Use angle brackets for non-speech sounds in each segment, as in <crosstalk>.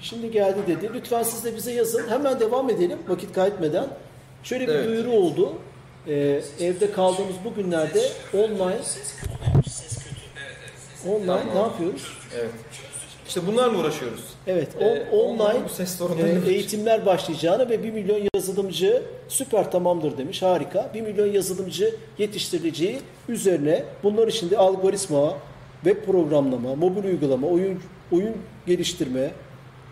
Şimdi geldi dedi. Lütfen siz de bize yazın. Hemen devam edelim vakit kaybetmeden. Şöyle bir Evet. duyuru oldu. Ee, evde kaldığımız bu günlerde online online Tamam. ne yapıyoruz? Evet. İşte bunlarla uğraşıyoruz. Evet, on- Ee, online bu ses e, eğitimler başlayacağını ve 1 milyon yazılımcı süper tamamdır demiş. Harika. 1 milyon yazılımcı yetiştirileceği üzerine bunlar içinde algoritma, web programlama, mobil uygulama, oyun oyun geliştirme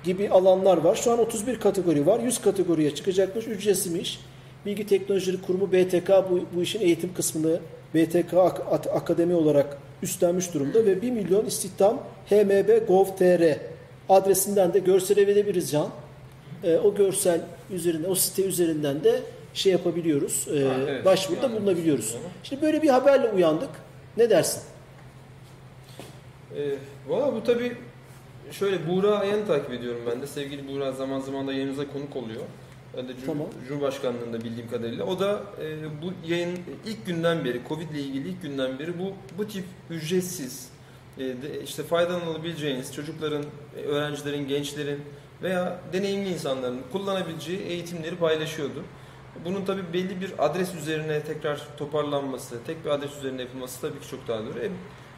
gibi alanlar var. Şu an 31 kategori var. 100 kategoriye çıkacakmış. Ücretsizmiş. Bilgi Teknolojileri Kurumu BTK bu, bu işin eğitim kısmını BTK Ak- Akademi olarak üstlenmiş durumda ve 1 milyon istihdam hmb.gov.tr adresinden de görsele verebiliriz Can. Ee, o görsel üzerinde, o site üzerinden de şey yapabiliyoruz. e, Ha, evet. başvuruda Yani- bulunabiliyoruz. Şimdi böyle bir haberle uyandık. Ne dersin? Ee, Valla bu tabi şöyle Buğra Ayan'ı takip ediyorum ben de. Sevgili Buğra zaman zaman da yayınımıza konuk oluyor. Ben de Tamam. Cumhurbaşkanlığında bildiğim kadarıyla. O da e, bu yayın ilk günden beri, Covid ile ilgili ilk günden beri bu bu tip ücretsiz e, de, işte faydalanabileceğiniz çocukların, e, öğrencilerin, gençlerin veya deneyimli insanların kullanabileceği eğitimleri paylaşıyordu. Bunun tabi belli bir adres üzerine tekrar toparlanması, tek bir adres üzerine yapılması tabii ki çok daha doğru. E,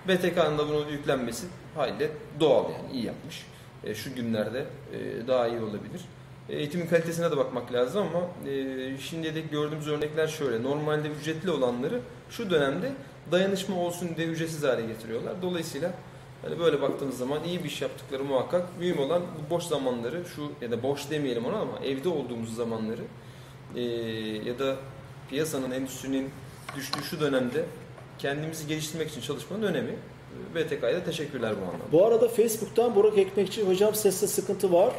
BTK'nın da bunu yüklenmesi haliyle doğal yani iyi yapmış. E, şu günlerde e, daha iyi olabilir. E, eğitimin kalitesine de bakmak lazım ama e, şimdiye dek gördüğümüz örnekler şöyle. Normalde ücretli olanları şu dönemde dayanışma olsun diye ücretsiz hale getiriyorlar. Dolayısıyla hani böyle baktığımız zaman iyi bir iş yaptıkları muhakkak. Mühim olan bu boş zamanları şu ya da boş demeyelim ona ama evde olduğumuz zamanları e, ya da piyasanın, endüstrinin düştüğü şu dönemde kendimizi geliştirmek için çalışmanın önemi. BTK'ya teşekkürler bu anlamda. Bu arada Facebook'tan Burak Ekmekçi hocam seste sıkıntı var.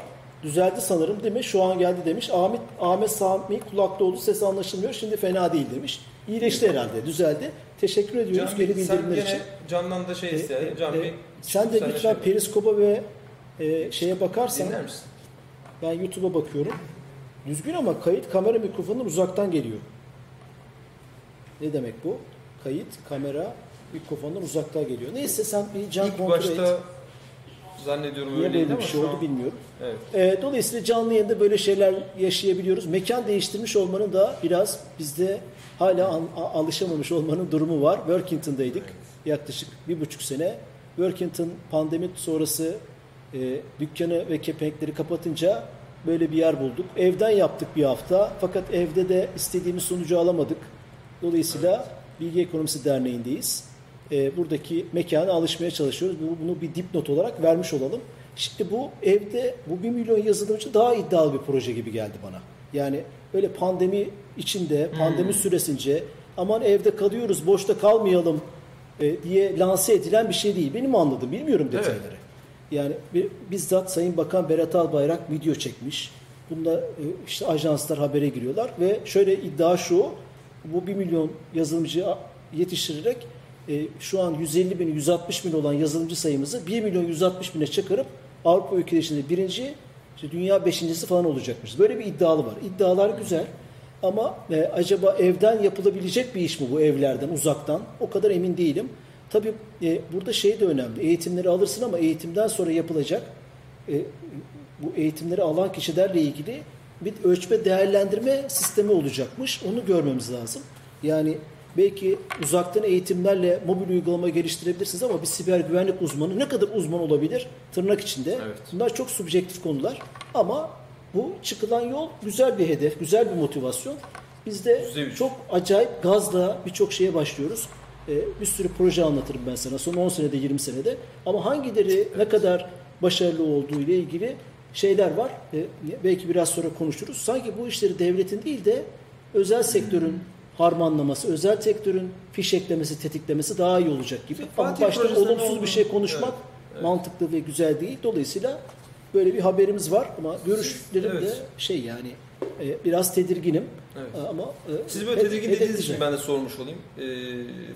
Düzeldi sanırım değil mi? Şu an geldi demiş. Ahmet Ahmet Sami kulakta oldu ses anlaşılmıyor. Şimdi fena değil demiş. İyileşti herhalde. Düzeldi. Teşekkür ediyoruz Can, geri bildirimler için. Can'dan da şey E, isteyelim. e, Can e, sen de sen de lütfen şey- periskopa ve e, şeye bakarsan dinler misin? ben YouTube'a bakıyorum. Düzgün ama kayıt kamera mikrofonundan uzaktan geliyor. Ne demek bu? Kayıt kamera mikrofondan uzaktan geliyor. Neyse sen bir can İlk kontrol et. başta zannediyorum Niye öyleydi böyle bir şey oldu an- bilmiyorum. Evet. E, dolayısıyla canlı yayında böyle şeyler yaşayabiliyoruz. Mekan değiştirmiş olmanın da biraz bizde hala an- a- alışamamış olmanın durumu var. Workington'daydık yaklaşık bir buçuk sene. Workington pandemi sonrası e, dükkanı ve kepenkleri kapatınca böyle bir yer bulduk. Evden yaptık bir hafta fakat evde de istediğimiz sonucu alamadık. Dolayısıyla Bilgi Ekonomisi Derneği'ndeyiz. E, buradaki mekana alışmaya çalışıyoruz. Bu- Bunu bir dipnot olarak vermiş olalım. Şimdi bu evde bu 1 milyon yazılımcı daha iddialı bir proje gibi geldi bana. Yani böyle pandemi içinde, pandemi süresince aman evde kalıyoruz, boşta kalmayalım e, diye lanse edilen bir şey değil. Benim anladığım, bilmiyorum Evet. detayları. Yani bir, bizzat Sayın Bakan Berat Albayrak video çekmiş. Bunda e, işte ajanslar habere giriyorlar ve şöyle iddia şu, bu 1 milyon yazılımcı yetiştirerek e, şu an 150 bin, 160 bin olan yazılımcı sayımızı 1 milyon 160 bine çıkarıp Avrupa ülkeleri içinde birinci, işte dünya beşincisi falan olacakmış. Böyle bir iddialı var. İddialar güzel ama e, acaba evden yapılabilecek bir iş mi bu evlerden, uzaktan? O kadar emin değilim. Tabii e, burada şey de önemli. Eğitimleri alırsın ama eğitimden sonra yapılacak e, bu eğitimleri alan kişilerle ilgili bir ölçme değerlendirme sistemi olacakmış. Onu görmemiz lazım. Yani belki uzaktan eğitimlerle mobil uygulama geliştirebilirsiniz ama bir siber güvenlik uzmanı ne kadar uzman olabilir tırnak içinde. Evet. Bunlar çok subjektif konular ama bu çıkılan yol güzel bir hedef, güzel bir motivasyon. Biz de çok acayip gazla birçok şeye başlıyoruz. Ee, bir sürü proje anlatırım ben sana son 10 senede 20 senede. Ama hangileri ne kadar başarılı olduğu ile ilgili şeyler var. Ee, belki biraz sonra konuşuruz. Sanki bu işleri devletin değil de özel sektörün harmanlaması, özel sektörün fişeklemesi, tetiklemesi daha iyi olacak gibi. Ama Fatih başta projesinde olumsuz bir şey konuşmak Evet, evet. mantıklı ve güzel değil. Dolayısıyla böyle bir haberimiz var ama görüşlerim de Evet. şey yani e, biraz tedirginim. Evet. Ama e, Siz böyle tedirgin dediğiniz için ben de sormuş olayım. Ee,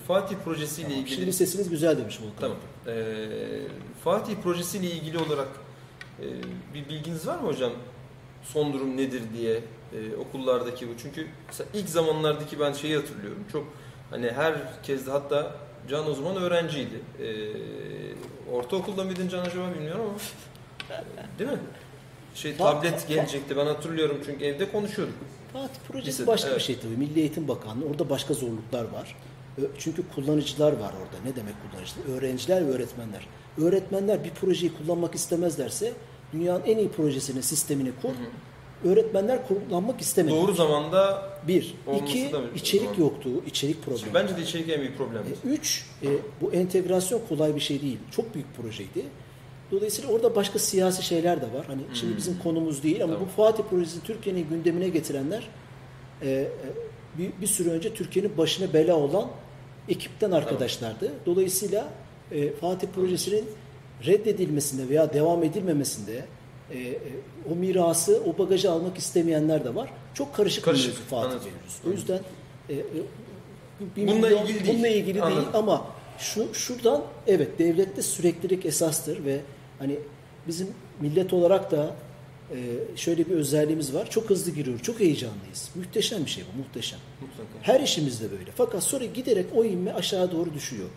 Fatih projesiyle Tamam, ilgili Şimdi sesiniz güzel demiş Volkan. Tamam. Ee, Fatih projesiyle ilgili olarak e, bir bilginiz var mı hocam? Son durum nedir diye e, okullardaki bu. Çünkü ilk zamanlardaki ben şeyi hatırlıyorum. Çok hani herkes de hatta Can o zaman öğrenciydi. Ee, ortaokulda mıydın Can acaba bilmiyorum ama. <laughs> Değil mi? şey tablet gelecekti. Ben hatırlıyorum çünkü evde konuşuyorduk. Fatih projesi Lisede, başka evet. bir şey tabii. Milli Eğitim Bakanlığı orada başka zorluklar var. Çünkü kullanıcılar var orada. Ne demek kullanıcılar? Öğrenciler ve öğretmenler. Öğretmenler bir projeyi kullanmak istemezlerse dünyanın en iyi projesini, sistemini kur. Öğretmenler kullanmak istemedi. Doğru zamanda Bir. İki içerik yoktu. içerik problemi. bence de içerik en büyük problem. E, Üç, e, bu entegrasyon kolay bir şey değil. Çok büyük projeydi. Dolayısıyla orada başka siyasi şeyler de var. Hani şimdi bizim konumuz değil ama Hmm. Tamam. bu Fatih projesini Türkiye'nin gündemine getirenler e, e, bir, bir süre önce Türkiye'nin başına bela olan ekipten arkadaşlardı. Dolayısıyla e, Fatih projesinin reddedilmesinde veya devam edilmemesinde e, e, o mirası, o bagajı almak istemeyenler de var. Çok karışık, Karışık, bir mevzu Fatih. O yüzden e, e, bir Bununla milyon- ilgili değil. Bununla ilgili değil Anladım. ama şu şuradan evet devlette süreklilik esastır ve hani bizim millet olarak da e, şöyle bir özelliğimiz var. Çok hızlı giriyor. Çok heyecanlıyız. Muhteşem bir şey bu. Muhteşem. Mutlaka. Her işimizde böyle. Fakat sonra giderek o inme aşağı doğru düşüyor.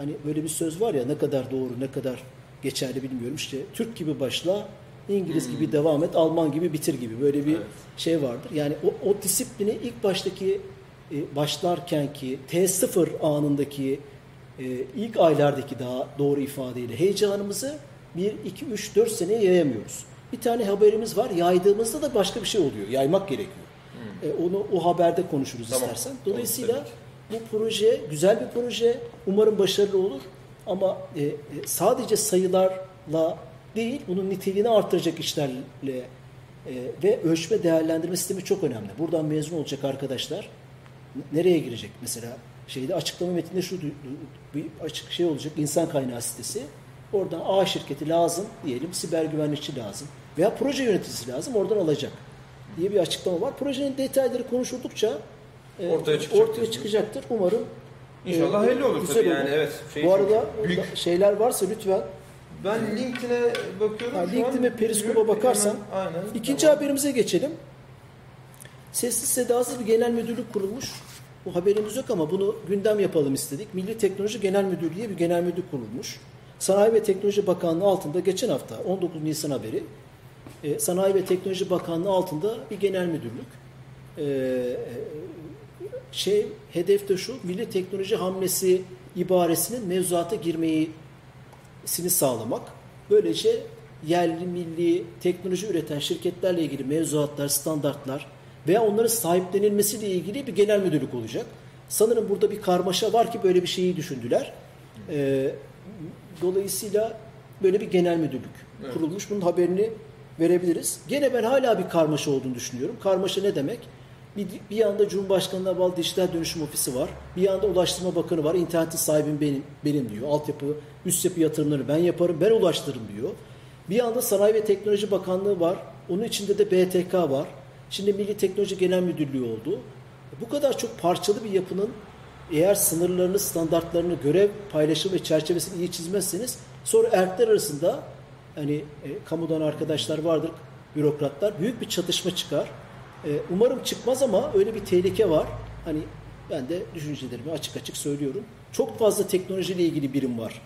Hani böyle bir söz var ya ne kadar doğru ne kadar geçerli bilmiyorum. İşte Türk gibi başla, İngiliz gibi devam et, Alman gibi bitir gibi. Böyle bir Hmm. Evet. şey vardır. Yani o, o disiplini ilk baştaki e, başlarkenki T0 anındaki e, ilk aylardaki daha doğru ifadeyle heyecanımızı 1, 2, 3, 4 seneye yayamıyoruz. Bir tane haberimiz var. Yaydığımızda da başka bir şey oluyor. Yaymak gerekiyor. E, onu o haberde konuşuruz Tamam. istersen. Olur, Dolayısıyla tabii bu proje güzel bir proje. Umarım başarılı olur. Ama e, e, sadece sayılarla değil, bunun niteliğini artıracak işlerle e, ve ölçme değerlendirme sistemi çok önemli. Buradan mezun olacak arkadaşlar nereye girecek? Mesela şeyde açıklama metninde şu bir açık şey olacak. insan kaynağı sitesi. Oradan A şirketi lazım diyelim. Siber güvenlikçi lazım. Veya proje yöneticisi lazım. Oradan alacak diye bir açıklama var. Projenin detayları konuşuldukça Ortaya çıkacak ortaya çıkacaktır. Umarım İnşallah e, hayırlı olur tabii yani evet. Şey Bu arada büyük. şeyler varsa lütfen Ben LinkedIn'e bakıyorum. Ha, LinkedIn ve Periskop'a bakarsan, Hemen, aynen. İkinci Tamam. haberimize geçelim. Sessiz sedasız bir genel müdürlük kurulmuş. Bu haberimiz yok ama bunu gündem yapalım istedik. Milli Teknoloji Genel Müdürlüğü diye bir genel müdürlük kurulmuş. Sanayi ve Teknoloji Bakanlığı altında geçen hafta 19 Nisan haberi e, Sanayi ve Teknoloji Bakanlığı altında bir genel müdürlük. Şey hedef de şu milli teknoloji hamlesi ibaresinin mevzuata girmeyi sini sağlamak. Böylece yerli milli teknoloji üreten şirketlerle ilgili mevzuatlar, standartlar veya onların sahiplenilmesiyle ilgili bir genel müdürlük olacak. Sanırım burada bir karmaşa var ki böyle bir şeyi düşündüler. Ee, dolayısıyla böyle bir genel müdürlük Evet. kurulmuş. Bunun haberini verebiliriz. Gene ben hala bir karmaşa olduğunu düşünüyorum. Karmaşa ne demek? Bir, bir yanda Cumhurbaşkanı'na bağlı Dijital Dönüşüm Ofisi var. Bir yanda Ulaştırma Bakanı var. İnternetin sahibim benim, benim diyor. Altyapı, üst yapı yatırımları ben yaparım, ben ulaştırırım diyor. Bir yanda Sanayi ve Teknoloji Bakanlığı var. Onun içinde de BTK var. Şimdi Milli Teknoloji Genel Müdürlüğü oldu. Bu kadar çok parçalı bir yapının eğer sınırlarını, standartlarını, görev paylaşım ve çerçevesini iyi çizmezseniz sonra erkler arasında hani e, kamudan arkadaşlar vardır, bürokratlar büyük bir çatışma çıkar. E, umarım çıkmaz ama öyle bir tehlike var. Hani ben de düşüncelerimi açık açık söylüyorum. Çok fazla teknolojiyle ilgili birim var.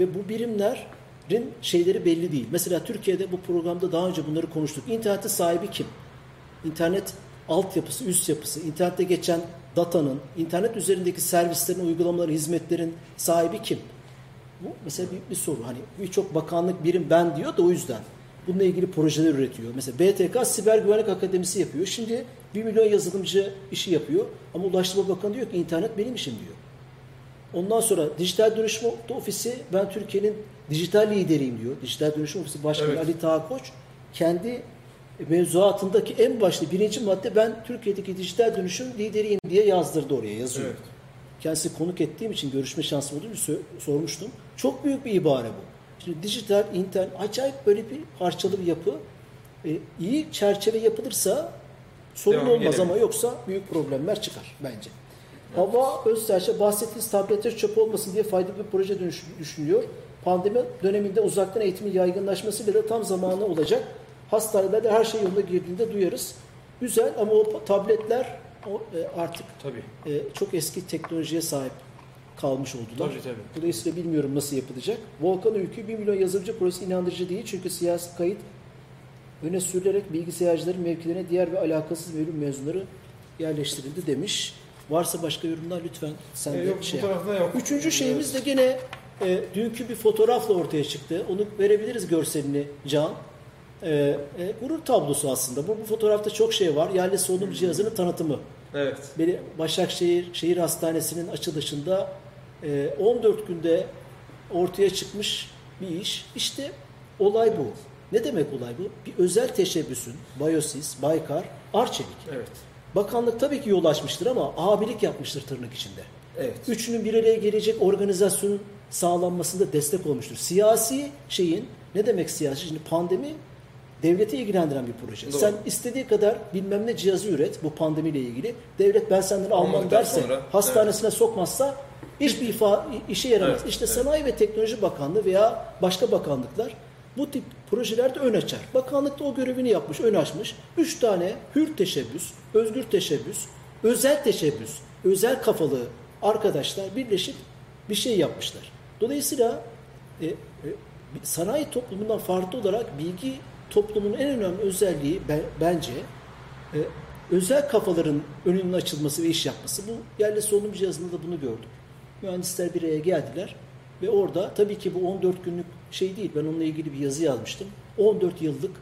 Ve bu birimlerin şeyleri belli değil. Mesela Türkiye'de bu programda daha önce bunları konuştuk. İnternetin sahibi kim? İnternet altyapısı, üst yapısı, internette geçen datanın, internet üzerindeki servislerin, uygulamaların, hizmetlerin sahibi kim? Bu mesela bir, bir soru. Hani birçok bakanlık birim ben diyor da o yüzden. Bununla ilgili projeler üretiyor. Mesela BTK Siber Güvenlik Akademisi yapıyor. Şimdi 1 milyon yazılımcı işi yapıyor. Ama Ulaştırma Bakanı diyor ki internet benim işim diyor. Ondan sonra Dijital Dönüşüm Ofisi ben Türkiye'nin dijital lideriyim diyor. Dijital Dönüşüm Ofisi Başkanı Evet. Ali Taha Koç kendi mevzuatındaki en başta birinci madde ben Türkiye'deki dijital dönüşüm lideriyim diye yazdırdı oraya yazıyor. Evet. Kendisi konuk ettiğim için görüşme şansım oldu sö- sormuştum. Çok büyük bir ibare bu. Şimdi dijital, internet acayip böyle bir parçalı bir yapı. E, iyi çerçeve yapılırsa sorun Devam olmaz edelim. ama yoksa büyük problemler çıkar bence. Hava Özserçe bahsettiğiniz tabletler çöp olmasın diye faydalı bir proje düşünülüyor. Pandemi döneminde uzaktan eğitimin yaygınlaşmasıyla da tam zamanı olacak. Hastanelerde her şey yoluna girdiğinde duyarız. Güzel ama o tabletler e, artık Tabii. e, çok eski teknolojiye sahip kalmış oldular. Tabii, tabii. Dolayısıyla bilmiyorum nasıl yapılacak. Volkan Ülkü 1 milyon yazılımcı projesi inandırıcı değil çünkü siyasi kayıt öne sürülerek bilgisayarcıların mevkilerine diğer ve alakasız bölüm mezunları yerleştirildi demiş. Varsa başka yorumlar lütfen sen E, de yok şey bu yap. tarafta yok. Üçüncü şeyimiz de gene e, dünkü bir fotoğrafla ortaya çıktı. Onu verebiliriz görselini Can. E, e, gurur tablosu aslında. Bu, bu fotoğrafta çok şey var. Yerli solunum cihazının tanıtımı. Evet. Beni Başakşehir Şehir Hastanesi'nin açılışında e, 14 günde ortaya çıkmış bir iş. İşte olay bu. Ne demek olay bu? Bir özel teşebbüsün, Biosis, Baykar, Arçelik. Evet. Bakanlık tabii ki yol açmıştır ama abilik yapmıştır tırnak içinde. Evet. Üçünün bir araya gelecek organizasyonun sağlanmasında destek olmuştur. Siyasi şeyin, ne demek siyasi? Şimdi pandemi devleti ilgilendiren bir proje. Doğru. Sen istediği kadar bilmem ne cihazı üret bu pandemiyle ilgili. Devlet ben senden almam derse, sonra, hastanesine sokmazsa hiçbir ifa, işe yaramaz. Evet, işte evet. Sanayi ve Teknoloji Bakanlığı veya başka bakanlıklar bu tip projelerde ön açar. Bakanlık da o görevini yapmış, ön açmış. Üç tane hür teşebbüs, özgür teşebbüs, özel teşebbüs, özel kafalı arkadaşlar birleşip bir şey yapmışlar. Dolayısıyla e, e, sanayi toplumundan farklı olarak bilgi toplumunun en önemli özelliği be- bence e, özel kafaların önünün açılması ve iş yapması. Bu yerli solunum cihazında da bunu gördük. Mühendisler bir araya geldiler ve orada tabii ki bu 14 günlük şey değil. Ben onunla ilgili bir yazı yazmıştım. 14 yıllık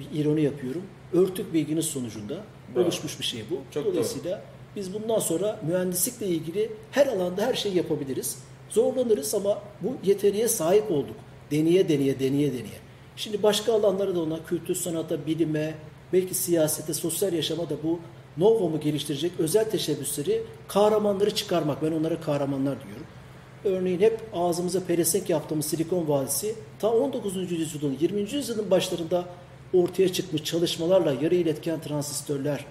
bir ironi yapıyorum. Örtük bilginin sonucunda Bravo. oluşmuş bir şey bu. Çok Dolayısıyla biz bundan sonra mühendislikle ilgili her alanda her şeyi yapabiliriz. Zorlanırız ama bu yeteneğe sahip olduk. Deneye deneye deneye deneye. Şimdi başka alanlara da ona kültür, sanata, bilime, belki siyasete, sosyal yaşama da bu Novo'mu geliştirecek özel teşebbüsleri, kahramanları çıkarmak. Ben onlara kahramanlar diyorum. Örneğin hep ağzımıza pelesenk yaptığımız Silikon Vadisi ta 19. yüzyılın 20. yüzyılın başlarında ortaya çıkmış çalışmalarla yarı iletken transistörler,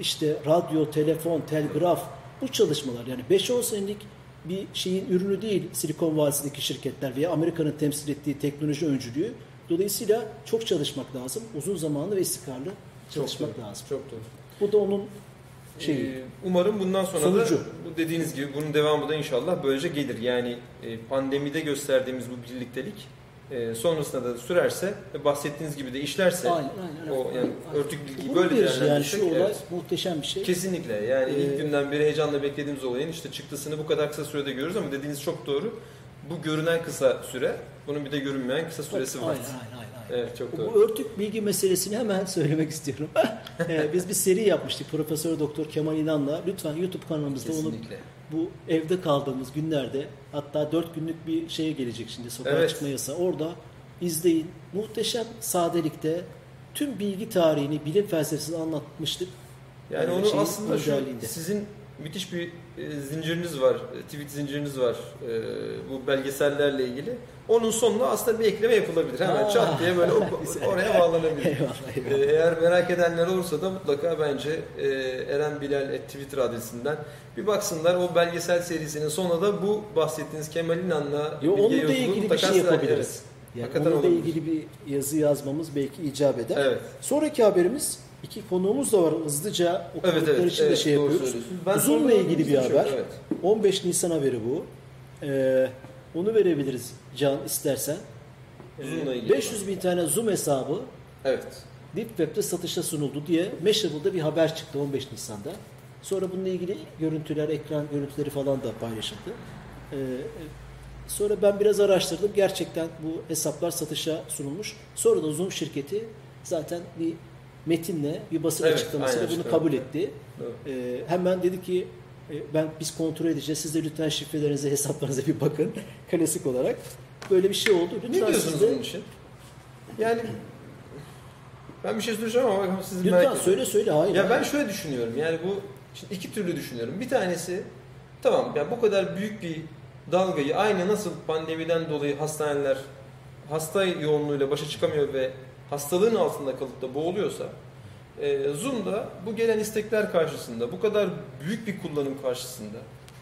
işte radyo, telefon, telgraf bu çalışmalar yani 5-10 senelik bir şeyin ürünü değil Silikon Vadisi'ndeki şirketler veya Amerika'nın temsil ettiği teknoloji öncülüğü. Dolayısıyla çok çalışmak lazım. Uzun zamanlı ve istikrarlı çalışmak doğru. lazım. Çok doğru. Bu da onun şeyi. Ee, umarım bundan sonra Sonucu. da bu dediğiniz gibi bunun devamı da inşallah böylece gelir. Yani e, pandemide gösterdiğimiz bu birliktelik e, sonrasında da sürerse ve bahsettiğiniz gibi de işlerse aynen, aynen. o yani örtük bilgiyi Bunu böyle biliriz yani şu olay evet. muhteşem bir şey. Kesinlikle. Yani Ee, ilk günden beri heyecanla beklediğimiz olayın işte çıktısını bu kadar kısa sürede görürüz ama dediğiniz çok doğru. Bu görünen kısa süre, bunun bir de görünmeyen kısa süresi var. Aynen, aynen, aynen. Evet çok doğru. Bu örtük bilgi meselesini hemen söylemek istiyorum. <laughs> Ee, Biz bir seri yapmıştık Profesör Doktor Kemal İnan'la. Lütfen YouTube kanalımızda onu Kesinlikle. bu evde kaldığımız günlerde hatta dört günlük bir şeye gelecek şimdi sokağa Evet. çıkma yasağı. Orada izleyin. Muhteşem sadelikte tüm bilgi tarihini, bilim felsefesini anlatmıştık. Yani Ee, onu aslında şu sizin müthiş bir zinciriniz var, e, tweet zinciriniz var e, bu belgesellerle ilgili. Onun sonuna aslında bir ekleme yapılabilir. Hemen Aa, çat diye böyle <laughs> oraya bağlanabilir. Eyvallah, E. Eğer merak edenler olursa da mutlaka bence e, Eren Bilal et Twitter adresinden bir baksınlar. O belgesel serisinin sonunda da bu bahsettiğiniz Kemal İnan'la Yo, Bilge onunla ilgili bir şey yapabiliriz. Yani Hakikaten onunla olabilir. ilgili bir yazı yazmamız belki icap eder. Evet. Sonraki haberimiz iki konuğumuz da var. Hızlıca Evet, okudukları evet, için de evet, şey yapıyoruz. Ben Zoom'la sonradan ilgili bir haber. Evet. 15 Nisan haberi bu. Ee, onu verebiliriz Can istersen. Ee, Zoom'la ilgili 500 bin tane Zoom hesabı Evet. Deep Web'de satışa sunuldu diye Mashable'da bir haber çıktı 15 Nisan'da. Sonra bununla ilgili görüntüler, ekran görüntüleri falan da paylaşıldı. Ee, sonra ben biraz araştırdım. Gerçekten bu hesaplar satışa sunulmuş. Sonra da Zoom şirketi zaten bir metinle, bir basın Evet, açıklamasıyla bunu kabul etti. Doğru. Ee, hemen dedi ki e, ben biz kontrol edeceğiz. Siz de lütfen şifrelerinize, <laughs> hesaplarınıza bir bakın. <laughs> Klasik olarak. Böyle bir şey oldu. Lütfen Ne diyorsunuz de- bunun için? Yani ben bir şey söyleyeceğim ama bakalım siz merak Lütfen ediyorum. söyle söyle. Hayır. Ya ben şöyle düşünüyorum. Yani bu şimdi iki türlü düşünüyorum. Bir tanesi tamam ya bu kadar büyük bir dalgayı aynı nasıl pandemiden dolayı hastaneler hasta yoğunluğuyla başa çıkamıyor ve hastalığın altında kalıp da boğuluyorsa e, Zoom'da bu gelen istekler karşısında bu kadar büyük bir kullanım karşısında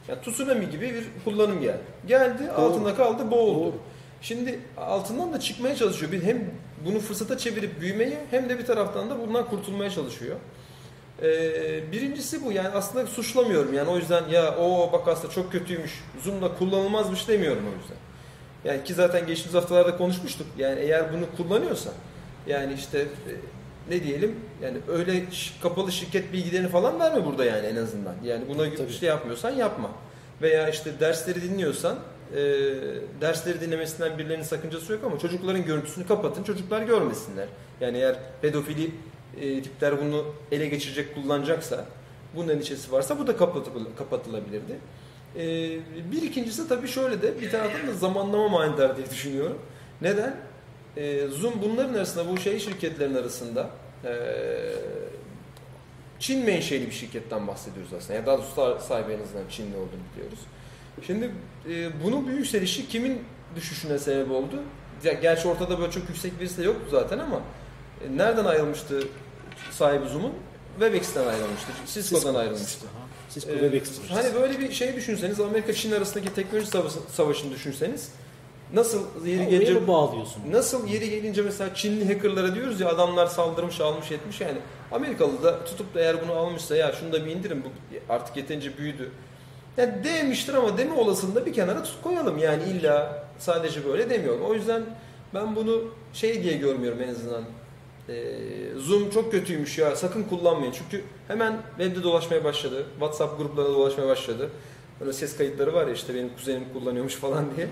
yani tsunami gibi bir kullanım geldi. Geldi Doğru. altında kaldı boğuldu. Doğru. Şimdi altından da çıkmaya çalışıyor. Bir hem bunu fırsata çevirip büyümeyi hem de bir taraftan da bundan kurtulmaya çalışıyor. Ee, birincisi bu yani aslında suçlamıyorum yani o yüzden ya o bak aslında çok kötüymüş Zoom'da kullanılmazmış demiyorum o yüzden. Yani ki zaten geçtiğimiz haftalarda konuşmuştuk yani eğer bunu kullanıyorsa Yani işte e, ne diyelim yani öyle kapalı şirket bilgilerini falan verme burada yani en azından. Yani buna Tabii. şey yapmıyorsan yapma. Veya işte dersleri dinliyorsan e, dersleri dinlemesinden birilerinin sakıncası yok ama çocukların görüntüsünü kapatın çocuklar görmesinler. Yani eğer pedofili e, tipler bunu ele geçirecek kullanacaksa bunun endişesi varsa bu da kapatılabilirdi. E, bir ikincisi tabii şöyle de bir taraftan da zamanlama manidar diye düşünüyorum. Neden? E, Zoom bunların arasında bu şey şirketlerin arasında e, Çin menşeli bir şirketten bahsediyoruz aslında. Ya daha doğrusu sa- sahibi en azından Çinli olduğunu biliyoruz. Şimdi e, bunun bir yükselişi kimin düşüşüne sebep oldu? Ya, gerçi ortada böyle çok yüksek birisi de yoktu zaten ama e, nereden ayrılmıştı sahibi Zoom'un? Webex'ten ayrılmıştı. Cisco'dan ayrılmıştı. Aha, Cisco Ee, Web Express. Hani böyle bir şey düşünseniz, Amerika Çin arasındaki teknoloji savaşı, savaşını düşünseniz nasıl yeri Oraya gelince bağlıyorsun? nasıl yeri gelince mesela Çinli hackerlara diyoruz ya adamlar saldırmış almış etmiş yani Amerikalı da tutup da eğer bunu almışsa ya şunu da bir indirin bu artık yeterince büyüdü. Yani demiştir ama deme olasılığında bir kenara tut koyalım yani illa sadece böyle demiyorum. O yüzden ben bunu şey diye görmüyorum en azından. Ee, Zoom çok kötüymüş ya sakın kullanmayın. Çünkü hemen webde dolaşmaya başladı. WhatsApp gruplarında dolaşmaya başladı. Böyle ses kayıtları var ya işte benim kuzenim kullanıyormuş falan diye.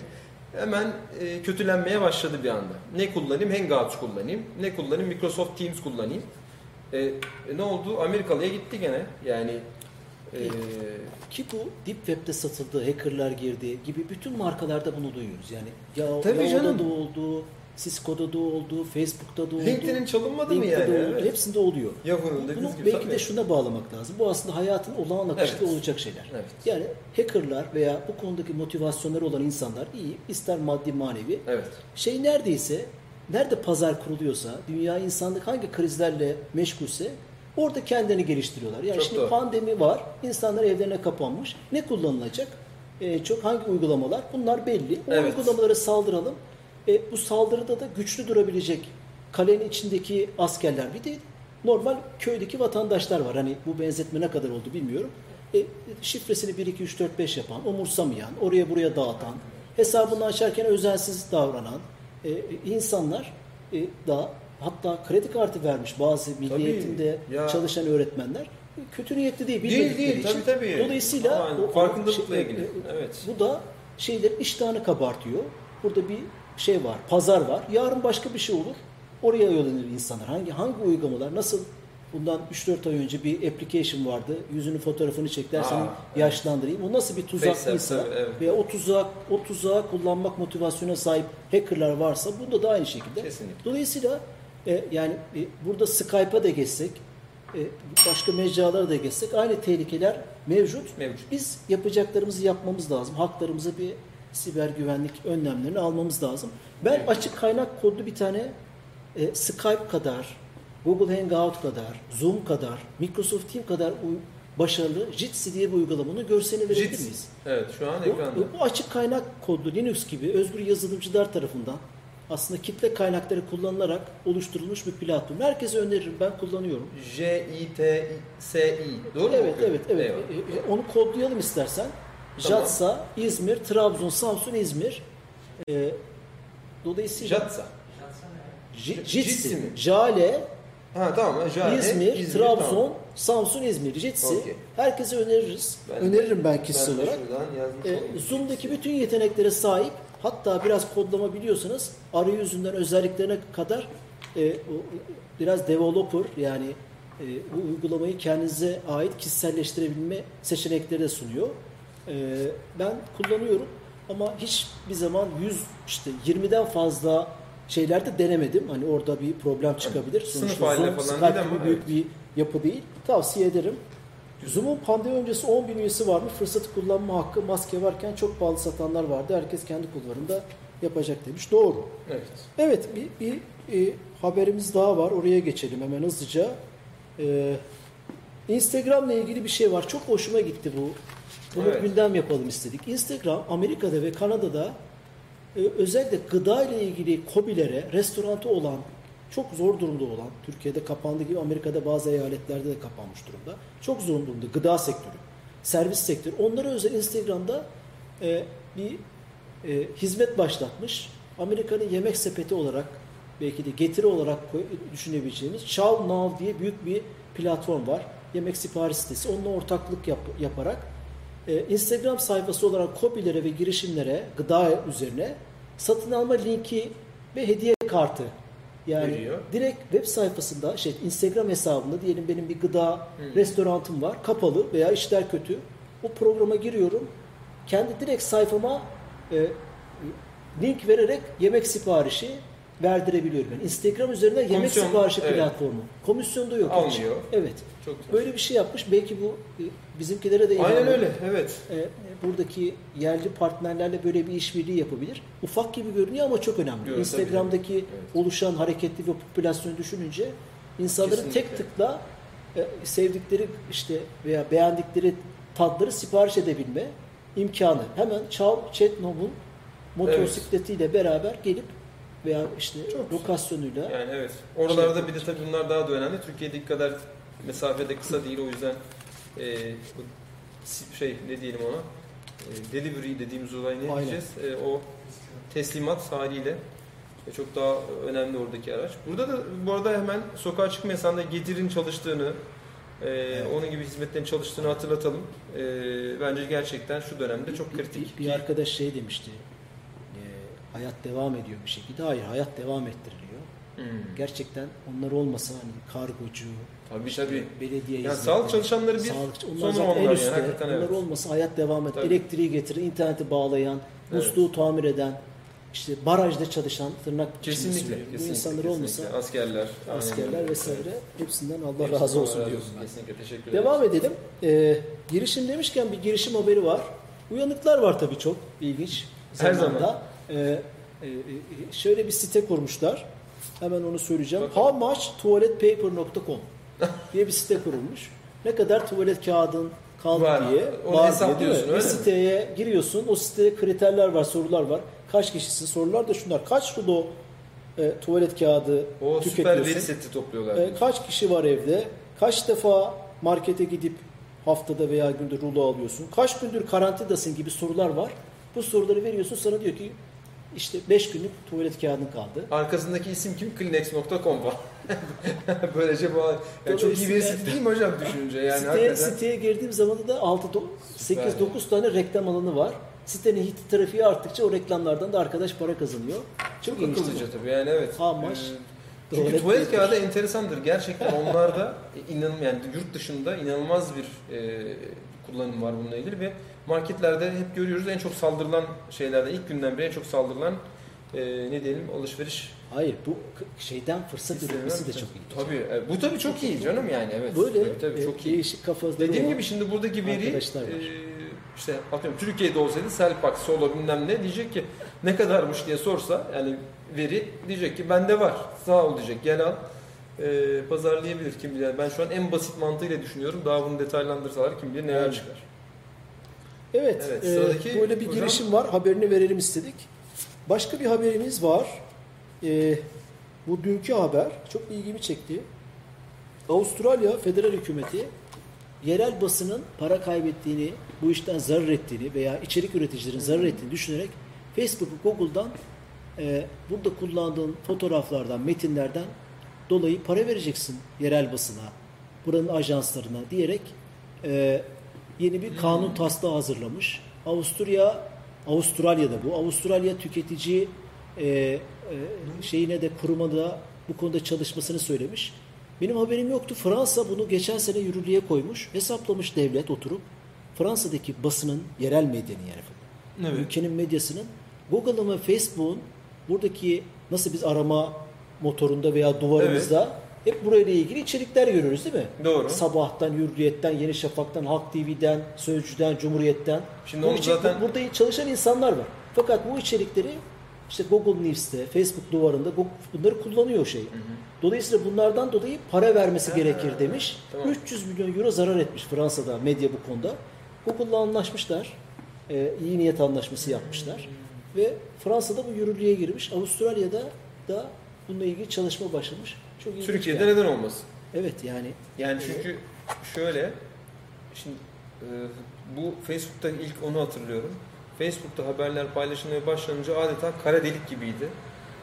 Hemen e, kötülenmeye başladı bir anda. Ne kullanayım? Hangouts kullanayım. Ne kullanayım? Microsoft Teams kullanayım. E, e, ne oldu? Amerikalı'ya gitti gene. Yani e, Ki bu Deep Web'de satıldı, hackerlar girdi gibi bütün markalarda bunu duyuyoruz. Yani ya Tabii Yahoo'da canım. da oldu, Cisco'da da oldu, Facebook'ta da oldu. LinkedIn'in çalınmadı mı LinkedIn'de yani? de oldu. Evet. Hepsinde oluyor. Yahoo'nun Bunu dediğiniz gibi. belki tabii. de şuna bağlamak lazım. Bu aslında hayatın olağan akışında Evet. olacak şeyler. Evet. Yani hackerlar veya bu konudaki motivasyonları olan insanlar iyi, ister maddi manevi. Evet. Şey neredeyse, nerede pazar kuruluyorsa, dünya insanlık hangi krizlerle meşgulse orada kendini geliştiriyorlar. Yani Çok şimdi doğru. pandemi var, insanlar evlerine kapanmış. Ne kullanılacak? Ee, çok hangi uygulamalar? Bunlar belli. O Evet. uygulamalara saldıralım. E, bu saldırıda da güçlü durabilecek kalenin içindeki askerler bir de normal köydeki vatandaşlar var. Hani bu benzetme ne kadar oldu bilmiyorum. E, şifresini 1 2 3 4 5 yapan, umursamayan, oraya buraya dağıtan, hesabını açarken özensiz davranan e, insanlar e, da hatta kredi kartı vermiş bazı milli Tabii, eğitimde ya. çalışan öğretmenler e, kötü niyetli değil Değil bilmedikleri değil için. tabii tabii. Dolayısıyla o- o farkındalıkla şey- ilgili. e, Evet. bu da şeyler iştahını kabartıyor. Burada bir şey var, pazar var. Yarın başka bir şey olur. Oraya yönlenir insanlar. Hangi hangi uygulamalar nasıl bundan 3-4 ay önce bir application vardı. Yüzünü fotoğrafını çek dersen Aa, yaşlandırayım. O nasıl bir tuzaklıysa evet. veya o tuzak o tuzağı kullanmak motivasyona sahip hackerlar varsa bunda da aynı şekilde. Kesinlikle. Dolayısıyla e, yani e, burada Skype'a da geçsek e, başka mecralara da geçsek aynı tehlikeler mevcut. Mevcut. Biz yapacaklarımızı yapmamız lazım. Haklarımıza bir siber güvenlik önlemlerini almamız lazım. Ben Evet. açık kaynak kodlu bir tane e, Skype kadar, Google Hangout kadar, Zoom kadar, Microsoft Teams kadar başarılı Jitsi diye bir uygulamanın görselini verebilir Jitsi. miyiz? Evet şu an ekranda. bu açık kaynak kodlu Linux gibi özgür yazılımcılar tarafından aslında kitle kaynakları kullanılarak oluşturulmuş bir platform. Herkese öneririm. Ben kullanıyorum. J-I-T-S-I. Doğru mu? Evet, okuyorum? evet, evet. Eyvallah. E, e, Onu kodlayalım istersen. Tamam. Jatsa, İzmir, Trabzon, Samsun, İzmir. E, dolayısıyla Jatsa. J- Jitsi mi? Jale, Ha tamam. Jale, İzmir, Trabzon, Samsun, İzmir, Jitsi. Okey. Herkese öneririz. Ben Öneririm ben kişisel Ben olarak. E. Zoom'daki bütün yeteneklere sahip hatta biraz kodlama biliyorsanız arayüzünden özelliklerine kadar e, biraz developer yani e, bu uygulamayı kendinize ait kişiselleştirebilme seçenekleri de sunuyor. E, ben kullanıyorum ama hiçbir zaman 100 işte 20'den fazla şeylerde denemedim. Hani orada bir problem çıkabilir. Sınıf Sonuçta haline Zoom, falan Skype değil ama büyük evet. bir yapı değil. Tavsiye ederim. Zoom'un pandemi öncesi 10 bin üyesi var mı? Fırsatı kullanma hakkı maske varken çok pahalı satanlar vardı. Herkes kendi kulvarında yapacak demiş. Doğru. Evet. Evet bir, bir e, haberimiz daha var. Oraya geçelim hemen hızlıca. Ee, Instagram'la ilgili bir şey var. Çok hoşuma gitti bu. Bunu Evet. gündem yapalım istedik. Instagram Amerika'da ve Kanada'da e, özellikle gıda ile ilgili kobilere, restorantı olan, çok zor durumda olan, Türkiye'de kapandı gibi Amerika'da bazı eyaletlerde de kapanmış durumda. Çok zor durumda gıda sektörü, servis sektörü. Onlara özel Instagram'da e, bir e, hizmet başlatmış. Amerika'nın yemek sepeti olarak belki de getiri olarak koy- düşünebileceğimiz Chow Now diye büyük bir platform var. Yemek sipariş sitesi. Onunla ortaklık yap- yaparak e, Instagram sayfası olarak kobilere ve girişimlere gıda üzerine satın alma linki ve hediye kartı yani Veriyor. direkt web sayfasında şey Instagram hesabında diyelim benim bir gıda Hmm. restorantım var kapalı veya işler kötü o programa giriyorum kendi direkt sayfama e, link vererek yemek siparişi verdirebiliyorum. Yani Instagram üzerinden yemek Komisyon, siparişi evet. platformu. Komisyon da yok. Almıyor. Evet. Çok güzel. Böyle bir şey yapmış. Belki bu e, bizimkilere de ilham Aynen öyle. Evet. E, buradaki yerli partnerlerle böyle bir işbirliği yapabilir. Ufak gibi görünüyor ama çok önemli. Evet, Instagram'daki Evet. oluşan hareketli ve popülasyonu düşününce insanların Kesinlikle. tek tıkla e, sevdikleri işte veya beğendikleri tatları sipariş edebilme imkanı. Hemen Chow Chetnov'un motosikletiyle beraber gelip veya işte Çok lokasyonuyla Yani evet. Oralarda bir de tabii bunlar daha da önemli. Türkiye'deki kadar mesafede kısa değil. O yüzden e, şey ne diyelim ona e, delivery dediğimiz olay ne Aynen. diyeceğiz? E, o teslimat haliyle e, çok daha önemli oradaki araç. Burada da bu arada hemen sokağa çıkmayan da Getir'in çalıştığını e, onun gibi hizmetlerin çalıştığını hatırlatalım. E, bence gerçekten şu dönemde çok kritik. Bir, bir arkadaş şey demişti. Hayat devam ediyor bir şekilde. Hayır, hayat devam ettiriliyor. Hmm. Gerçekten onlar olmasa hani kargocu, Tabii tabii. belediye Yani sağlık çalışanları bir sağlık, onlar son zaten en üstte. yani onlar evet. olmasa hayat devam eder. Elektriği getirir, interneti bağlayan, Evet. musluğu tamir eden, işte barajda çalışan tırnak Kesinlikle, söylüyorum. Bu kesinlikle, insanlar kesinlikle. olmasa askerler, aynen askerler öyle. vesaire hepsinden Allah Hepsinden razı olsun ben. Kesinlikle teşekkür Devam ederiz. edelim. Ee, girişim demişken bir girişim haberi var. Uyanıklar var tabii çok ilginç. Her zamanda. zaman. Ee, e, e, şöyle bir site kurmuşlar. Hemen onu söyleyeceğim. Bakalım. <laughs> Diye bir site kurulmuş. Ne kadar tuvalet kağıdın kaldı Var. diye Onu var diye hesaplıyorsun, mi? Bir öyle mi? siteye giriyorsun. O sitede kriterler var, sorular var. Kaç kişisin? Sorular da şunlar. Kaç rulo e, tuvalet kağıdı O süper tüketiyorsun? veri seti topluyorlar. E, kaç kişi var evde? Kaç defa markete gidip haftada veya günde rulo alıyorsun? Kaç gündür karantinadasın gibi sorular var. Bu soruları veriyorsun sana diyor ki işte 5 günlük tuvalet kağıdın kaldı. Arkasındaki isim kim? Kleenex.com var. <laughs> Böylece bu yani çok iyi bir site değil mi hocam düşününce yani siteye, hakikaten. siteye girdiğim zaman da 6 8 Süper. 9 tane reklam alanı var. Sitenin hit trafiği arttıkça o reklamlardan da arkadaş para kazanıyor. Çok, Çok akıllıca tabii yani evet. Much? Ee, Çünkü Tuvalet tuvalet kağıdı enteresandır. Gerçekten onlarda <laughs> inan yani yurt dışında inanılmaz bir e, kullanım var bununla ilgili ve marketlerde hep görüyoruz en çok saldırılan şeylerden ilk günden beri en çok saldırılan e, ne diyelim alışveriş Hayır bu şeyden fırsat üretmesi de çok iyi. Tabii. e, Bu tabii çok iyi canım yani evet. Böyle tabii, tabii, e, çok iyi. değişik kafaları Dediğim gibi şimdi buradaki veri e, işte atıyorum Türkiye'de olsaydı Selpak, Solo bilmem ne diyecek ki ne kadarmış diye sorsa yani veri diyecek ki bende var sağ ol diyecek gel al e, pazarlayabilir kim bilir. Ben şu an en basit mantığıyla düşünüyorum. Daha bunu detaylandırsalar kim bilir neler Aynen. çıkar. Evet, Evet, e, böyle bir hocam. girişim var. Haberini verelim istedik. Başka bir haberimiz var. E, bu dünkü haber çok ilgimi çekti. Avustralya Federal Hükümeti yerel basının para kaybettiğini, bu işten zarar ettiğini veya içerik üreticilerin zarar ettiğini düşünerek Facebook ve Google'dan e, burada kullandığın fotoğraflardan, metinlerden dolayı para vereceksin yerel basına, buranın ajanslarına diyerek e, yeni bir kanun taslağı hazırlamış. Avusturya, Avustralya'da bu. Avustralya tüketici e, e, şeyine de kuruma da bu konuda çalışmasını söylemiş. Benim haberim yoktu. Fransa bunu geçen sene yürürlüğe koymuş. Hesaplamış devlet oturup Fransa'daki basının yerel medyanın yani ülkenin medyasının Google'ın ve Facebook'un buradaki nasıl biz arama motorunda veya duvarımızda hep burayla ilgili içerikler görüyoruz değil mi? Doğru. Sabahtan, Hürriyet'ten, Yeni Şafak'tan, Halk TV'den, Sözcü'den, Cumhuriyet'ten. Şimdi bu içerik- zaten- burada çalışan insanlar var. Fakat bu içerikleri işte Google News'te, Facebook duvarında bunları kullanıyor şey. Dolayısıyla bunlardan dolayı para vermesi gerekir demiş. tamam. 300 milyon euro zarar etmiş Fransa'da medya bu konuda. Google'la anlaşmışlar. Ee, iyi niyet anlaşması yapmışlar. Ve Fransa'da bu yürürlüğe girmiş. Avustralya'da da bununla ilgili çalışma başlamış. Çok ilginç Türkiye'de yani. neden olmasın? Evet yani Yani çünkü şöyle şimdi e, bu Facebook'ta ilk onu hatırlıyorum. Facebook'ta haberler paylaşılmaya başlanınca adeta kara delik gibiydi.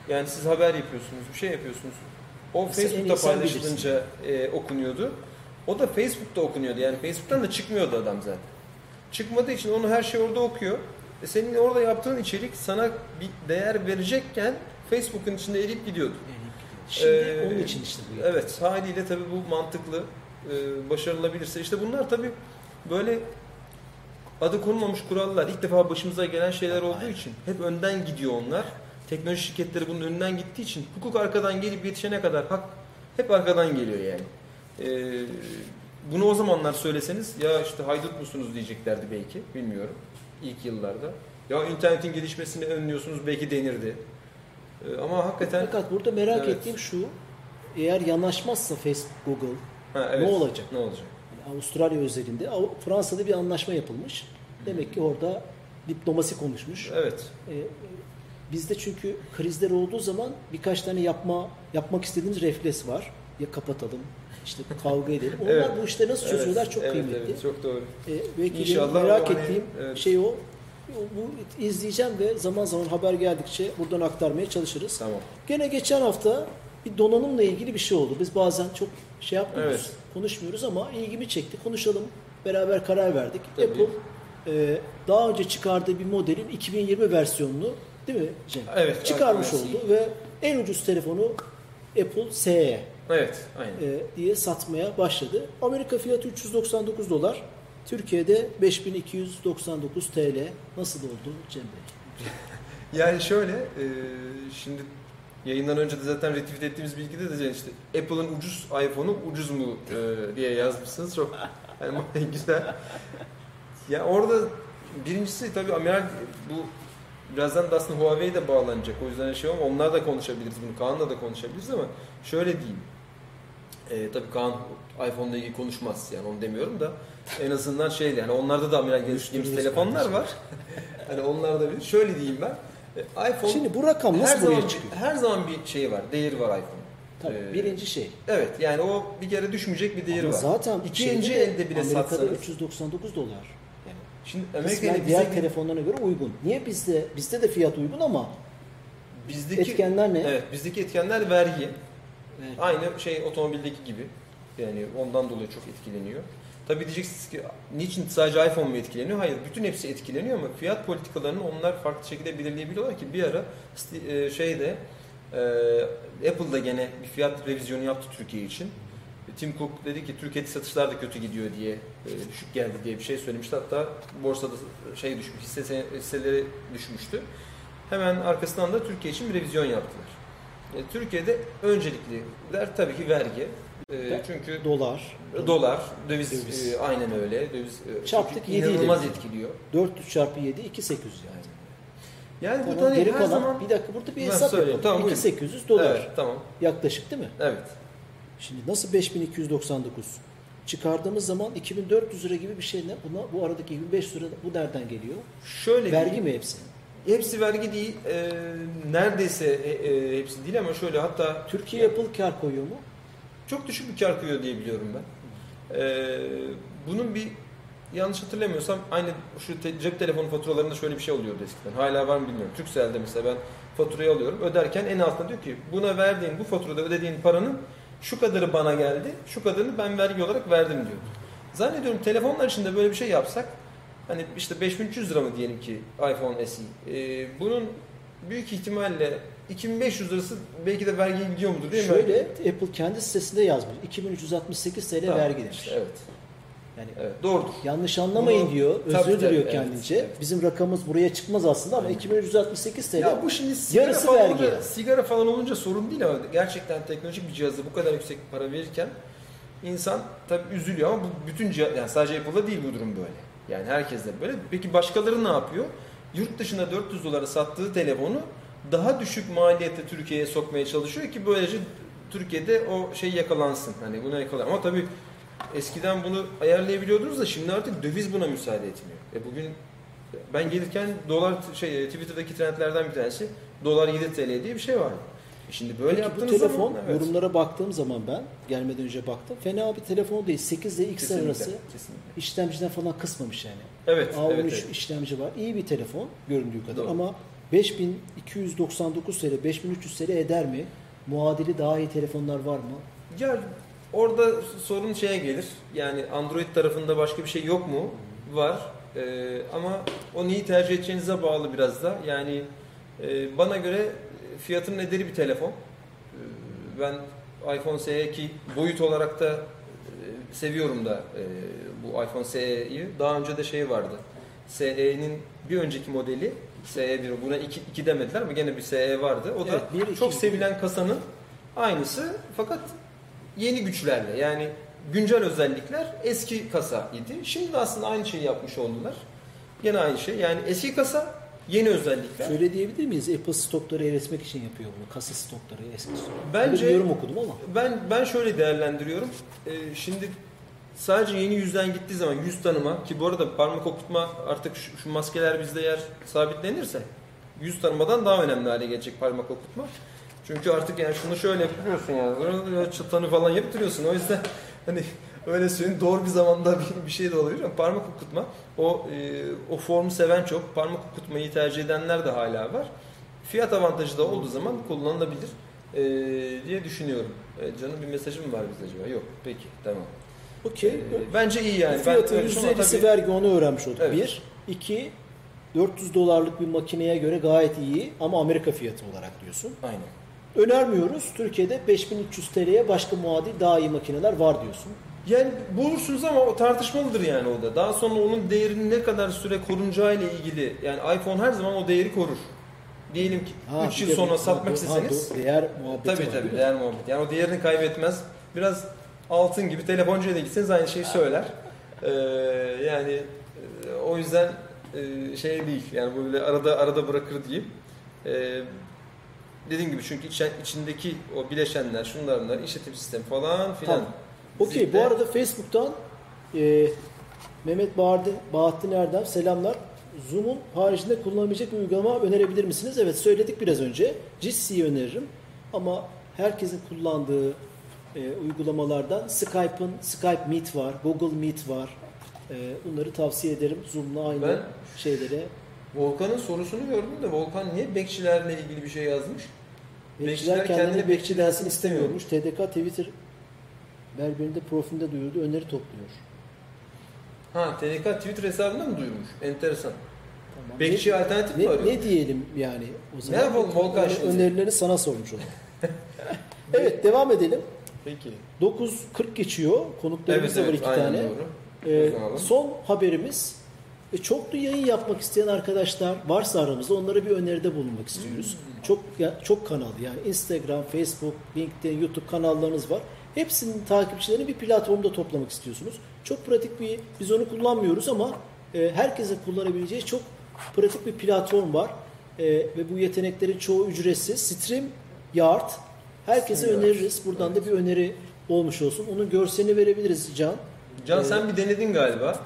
Yani siz haber yapıyorsunuz, bir şey yapıyorsunuz. O Mesela Facebook'ta paylaşılınca e, okunuyordu. O da Facebook'ta okunuyordu. Yani Facebook'tan da çıkmıyordu adam zaten. Çıkmadığı için onu her şey orada okuyor. E senin orada yaptığın içerik sana bir değer verecekken Facebook'un içinde eriyip gidiyordu. Şimdi Ee, onun için işte bu. Evet haliyle tabii bu mantıklı e, başarılabilirse işte bunlar tabii böyle adı konulmamış kurallar ilk defa başımıza gelen şeyler olduğu için hep önden gidiyor onlar. Teknoloji şirketleri bunun önünden gittiği için hukuk arkadan gelip yetişene kadar hak hep arkadan geliyor yani. E, bunu o zamanlar söyleseniz ya işte haydut musunuz diyeceklerdi belki bilmiyorum ilk yıllarda. Ya internetin gelişmesini önlüyorsunuz belki denirdi. E, ama hakikaten Fakat burada merak Evet. ettiğim şu, eğer yanaşmazsa Facebook, Google, ha, evet. ne olacak? Ne olacak? Yani Avustralya özelinde, Fransa'da bir anlaşma yapılmış. Demek ki orada diplomasi konuşmuş. Evet. Ee, bizde çünkü krizler olduğu zaman birkaç tane yapma yapmak istediğimiz refleks var. Ya kapatalım, işte kavga edelim. <laughs> Onlar Evet. bu işleri nasıl çözüyorlar Evet, çok evet, kıymetli. Evet, çok doğru. Ee, belki İnşallah merak hani, ettiğim evet. şey o. Bu izleyeceğim ve zaman zaman haber geldikçe buradan aktarmaya çalışırız. Tamam. Gene geçen hafta bir donanımla ilgili bir şey oldu. Biz bazen çok şey yapmıyoruz, Evet. konuşmuyoruz ama ilgimi çekti. Konuşalım, beraber karar verdik. Tabii. Apple e, daha önce çıkardığı bir modelin 2020 versiyonunu değil mi Cem? Evet. Çıkarmış evet, oldu ve en ucuz telefonu Apple SE Evet, aynen. e, diye satmaya başladı. Amerika fiyatı 399 dolar. Türkiye'de 5299 TL. Nasıl oldu Cem Bey? <laughs> Yani şöyle, e, şimdi yayından önce de zaten retweet ettiğimiz bilgide de işte Apple'ın ucuz iPhone'u ucuz mu e, diye yazmışsınız. Çok yani güzel. Ya orada birincisi tabii Amiral bu birazdan da aslında Huawei de bağlanacak. O yüzden şey ama onlar da konuşabiliriz bunu. Kaan'la da konuşabiliriz ama şöyle diyeyim. E, tabii Kaan iPhone'la ilgili konuşmaz yani onu demiyorum da en azından şey yani onlarda da Amiral gemisi telefonlar var. <laughs> hani onlar da bir şöyle diyeyim ben. E, iPhone Şimdi bu rakam her nasıl zaman buraya çıkıyor? her zaman bir şeyi var, değeri var iPhone. Tabii Ee, birinci şey. Evet yani o bir kere düşmeyecek bir değeri Ama var. zaten İkinci elde bile Amerika'da satsanız. 399 dolar. Yani Şimdi kısmen Amerika'yla diğer bize telefonlarına göre uygun. Niye bizde bizde de fiyat uygun ama bizdeki etkenler ne? Evet, bizdeki etkenler vergi. Evet. Aynı şey otomobildeki gibi. Yani ondan dolayı çok etkileniyor. Tabii diyeceksiniz ki niçin sadece iPhone mu etkileniyor? Hayır, bütün hepsi etkileniyor ama fiyat politikalarını onlar farklı şekilde belirleyebiliyorlar ki bir ara e, şeyde e, Apple'da gene bir fiyat revizyonu yaptı Türkiye için. Tim Cook dedi ki Türkiye'de satışlar da kötü gidiyor diye e, düşük geldi diye bir şey söylemişti. Hatta borsada şey düşmüş, hisse, hisseleri düşmüştü. Hemen arkasından da Türkiye için bir revizyon yaptılar. E, Türkiye'de öncelikliler tabii ki vergi. E, çünkü dolar. dolar, döviz, Döviz. e, aynen öyle. Döviz e, Çarptık çünkü yedi ile. inanılmaz etkiliyor. 400 çarpı 7 2800 yani. Yani bu Tamam, da geri her kalan zaman bir dakika burada bir hesap yapalım. tamam, buyurun. 2800 dolar Evet, tamam. yaklaşık değil mi? Evet. Şimdi nasıl 5299? Çıkardığımız zaman 2400 lira gibi bir şey ne? Buna, bu aradaki 2500 lira bu nereden geliyor? Şöyle Vergi diyeyim, mi hepsi? Hepsi vergi değil. e, neredeyse e, e, hepsi değil ama şöyle hatta Türkiye Apple kar koyuyor mu? çok düşük bir kar koyuyor diye biliyorum ben. E, bunun bir yanlış hatırlamıyorsam aynı şu te- cep telefonu faturalarında şöyle bir şey oluyordu eskiden. Hala var mı bilmiyorum. Turkcell'de mesela ben faturayı alıyorum. Öderken en altında diyor ki buna verdiğin bu faturada ödediğin paranın şu kadarı bana geldi. Şu kadarını ben vergi olarak verdim diyor. Zannediyorum telefonlar için de böyle bir şey yapsak hani işte 5300 lira mı diyelim ki iPhone SE. E, bunun büyük ihtimalle 2500 lirası belki de vergiye gidiyor mudur değil mi? Şöyle Apple kendi sitesinde yazmış. 2368 TL Tamam, vergi demiş. işte evet. Yani Evet, doğrudur. yanlış anlamayın Bunu- diyor. Özür diliyor evet, kendince. evet. Bizim rakamımız buraya çıkmaz aslında ama 2368 TL. Ya bu şimdi sigara yarısı falan, vergi. olunca, sigara falan olunca sorun değil ama gerçekten teknolojik bir cihazı bu kadar yüksek para verirken insan tabii üzülüyor ama bu bütün cihaz, yani sadece Apple'da değil bu durum böyle. Yani herkes de böyle. Peki başkaları ne yapıyor? Yurt dışında 400 dolara sattığı telefonu daha düşük maliyette Türkiye'ye sokmaya çalışıyor ki böylece Türkiye'de o şey yakalansın. Hani buna yakalan. Ama tabii eskiden bunu ayarlayabiliyordunuz da şimdi artık döviz buna müsaade etmiyor. E bugün ben gelirken dolar şey Twitter'daki trendlerden bir tanesi dolar 7 TL diye bir şey vardı. Şimdi böyle Peki bu telefon zaman evet. yorumlara baktığım zaman ben gelmeden önce baktım. Fena bir telefon değil. 8 ile X arası kesinlikle. işlemciden falan kısmamış yani. Evet, A13 evet, evet. işlemci var. İyi bir telefon göründüğü kadar Doğru. ama 5299 TL, 5300 TL eder mi? Muadili daha iyi telefonlar var mı? Ya orada sorun şeye gelir. Yani Android tarafında başka bir şey yok mu? Var. Ee, ama o neyi tercih edeceğinize bağlı biraz da. Yani e, bana göre fiyatının ederi bir telefon. Ee, ben iPhone SE ki boyut olarak da e, seviyorum da e, bu iPhone SE'yi. Daha önce de şey vardı. SE'nin bir önceki modeli SE1 buna 2, 2 demediler ama gene bir SE vardı. O da Evet, bir, iki, çok sevilen kasanın aynısı fakat yeni güçlerle yani güncel özellikler eski kasa idi. Şimdi de aslında aynı şeyi yapmış oldular. Gene aynı şey. Yani eski kasa yeni özellikler. Şöyle diyebilir miyiz? Apple stokları eritmek için yapıyor bunu. Kasa stokları, eski stokları. Bence- yorum okudum ama. Ben ben şöyle değerlendiriyorum. Ee, şimdi sadece yeni yüzden gittiği zaman yüz tanıma ki bu arada parmak okutma artık şu, şu maskeler bizde yer sabitlenirse yüz tanımadan daha önemli hale gelecek parmak okutma. Çünkü artık yani şunu şöyle yapıyorsun yani çıtanı falan yaptırıyorsun. O yüzden hani öyle söyleyeyim doğru bir zamanda bir, bir şey de olabilir ama parmak okutma o e, o formu seven çok parmak okutmayı tercih edenler de hala var. Fiyat avantajı da olduğu zaman kullanılabilir e, diye düşünüyorum. E, canım bir mesajım var bize acaba? Yok. Peki. Tamam. Okey. E, bence iyi yani. Fiyatı ben öyle düşünüyorum ama %50'si tabii- vergi onu öğrenmiş olduk. Evet. Bir. iki 400 dolarlık bir makineye göre gayet iyi ama Amerika fiyatı olarak diyorsun. Aynen. Önermiyoruz. Türkiye'de 5300 TL'ye başka muadil daha iyi makineler var diyorsun. Yani bulursunuz ama o tartışmalıdır yani o da. Daha sonra onun değerinin ne kadar süre korunacağı ile ilgili yani iPhone her zaman o değeri korur. Diyelim ki 3 bir yıl sonra satmak ha, isteseniz do- değer muhabbeti tabii var, tabii değer muhabbet. Yani o değerini kaybetmez. Biraz altın gibi telefoncuya da gitseniz aynı şeyi söyler. Ee, yani e, o yüzden e, şey değil. Yani böyle arada arada bırakır diyeyim. Ee, dediğim gibi çünkü içindeki o bileşenler, şunlar bunlar, işletim sistemi falan filan. Tamam. Okey bu arada Facebook'tan e, Mehmet Bahattin, Bahattin Erdem selamlar. Zoom'un haricinde kullanabilecek bir uygulama önerebilir misiniz? Evet söyledik biraz önce. Jitsi'yi öneririm. Ama herkesin kullandığı e, uygulamalardan Skype'ın Skype Meet var, Google Meet var. E, bunları tavsiye ederim. Zoom'la aynı Ben- şeylere. Volkan'ın sorusunu gördüm de Volkan niye bekçilerle ilgili bir şey yazmış? Bekçiler Bekçiler kendini bekçi densin istemiyormuş. TDK Twitter berberinde profilinde duyurdu. Öneri topluyor. Ha TDK Twitter hesabında mı duyurmuş? Enteresan. Tamam. Bekçi Ne- alternatif mi Ne, arıyor? ne diyelim yani o zaman? Ne yapalım Volkan şimdi? Önerilerini sana sormuş oldum. <laughs> evet devam edelim. Peki. 9.40 geçiyor. Konuklarımız Evet da var evet iki tane. doğru. Ee, son haberimiz e, çoklu yayın yapmak isteyen arkadaşlar varsa aramızda onlara bir öneride bulunmak istiyoruz. Hmm. Çok ya, çok kanal yani Instagram, Facebook, LinkedIn, YouTube kanallarınız var. Hepsinin takipçilerini bir platformda toplamak istiyorsunuz. Çok pratik bir biz onu kullanmıyoruz ama e, herkesin kullanabileceği çok pratik bir platform var. E, ve bu yeteneklerin çoğu ücretsiz. Stream Yard. Herkese StreamYard. öneririz. Buradan da bir öneri olmuş olsun. Onun görselini verebiliriz Can. Can Ee, sen bir denedin galiba.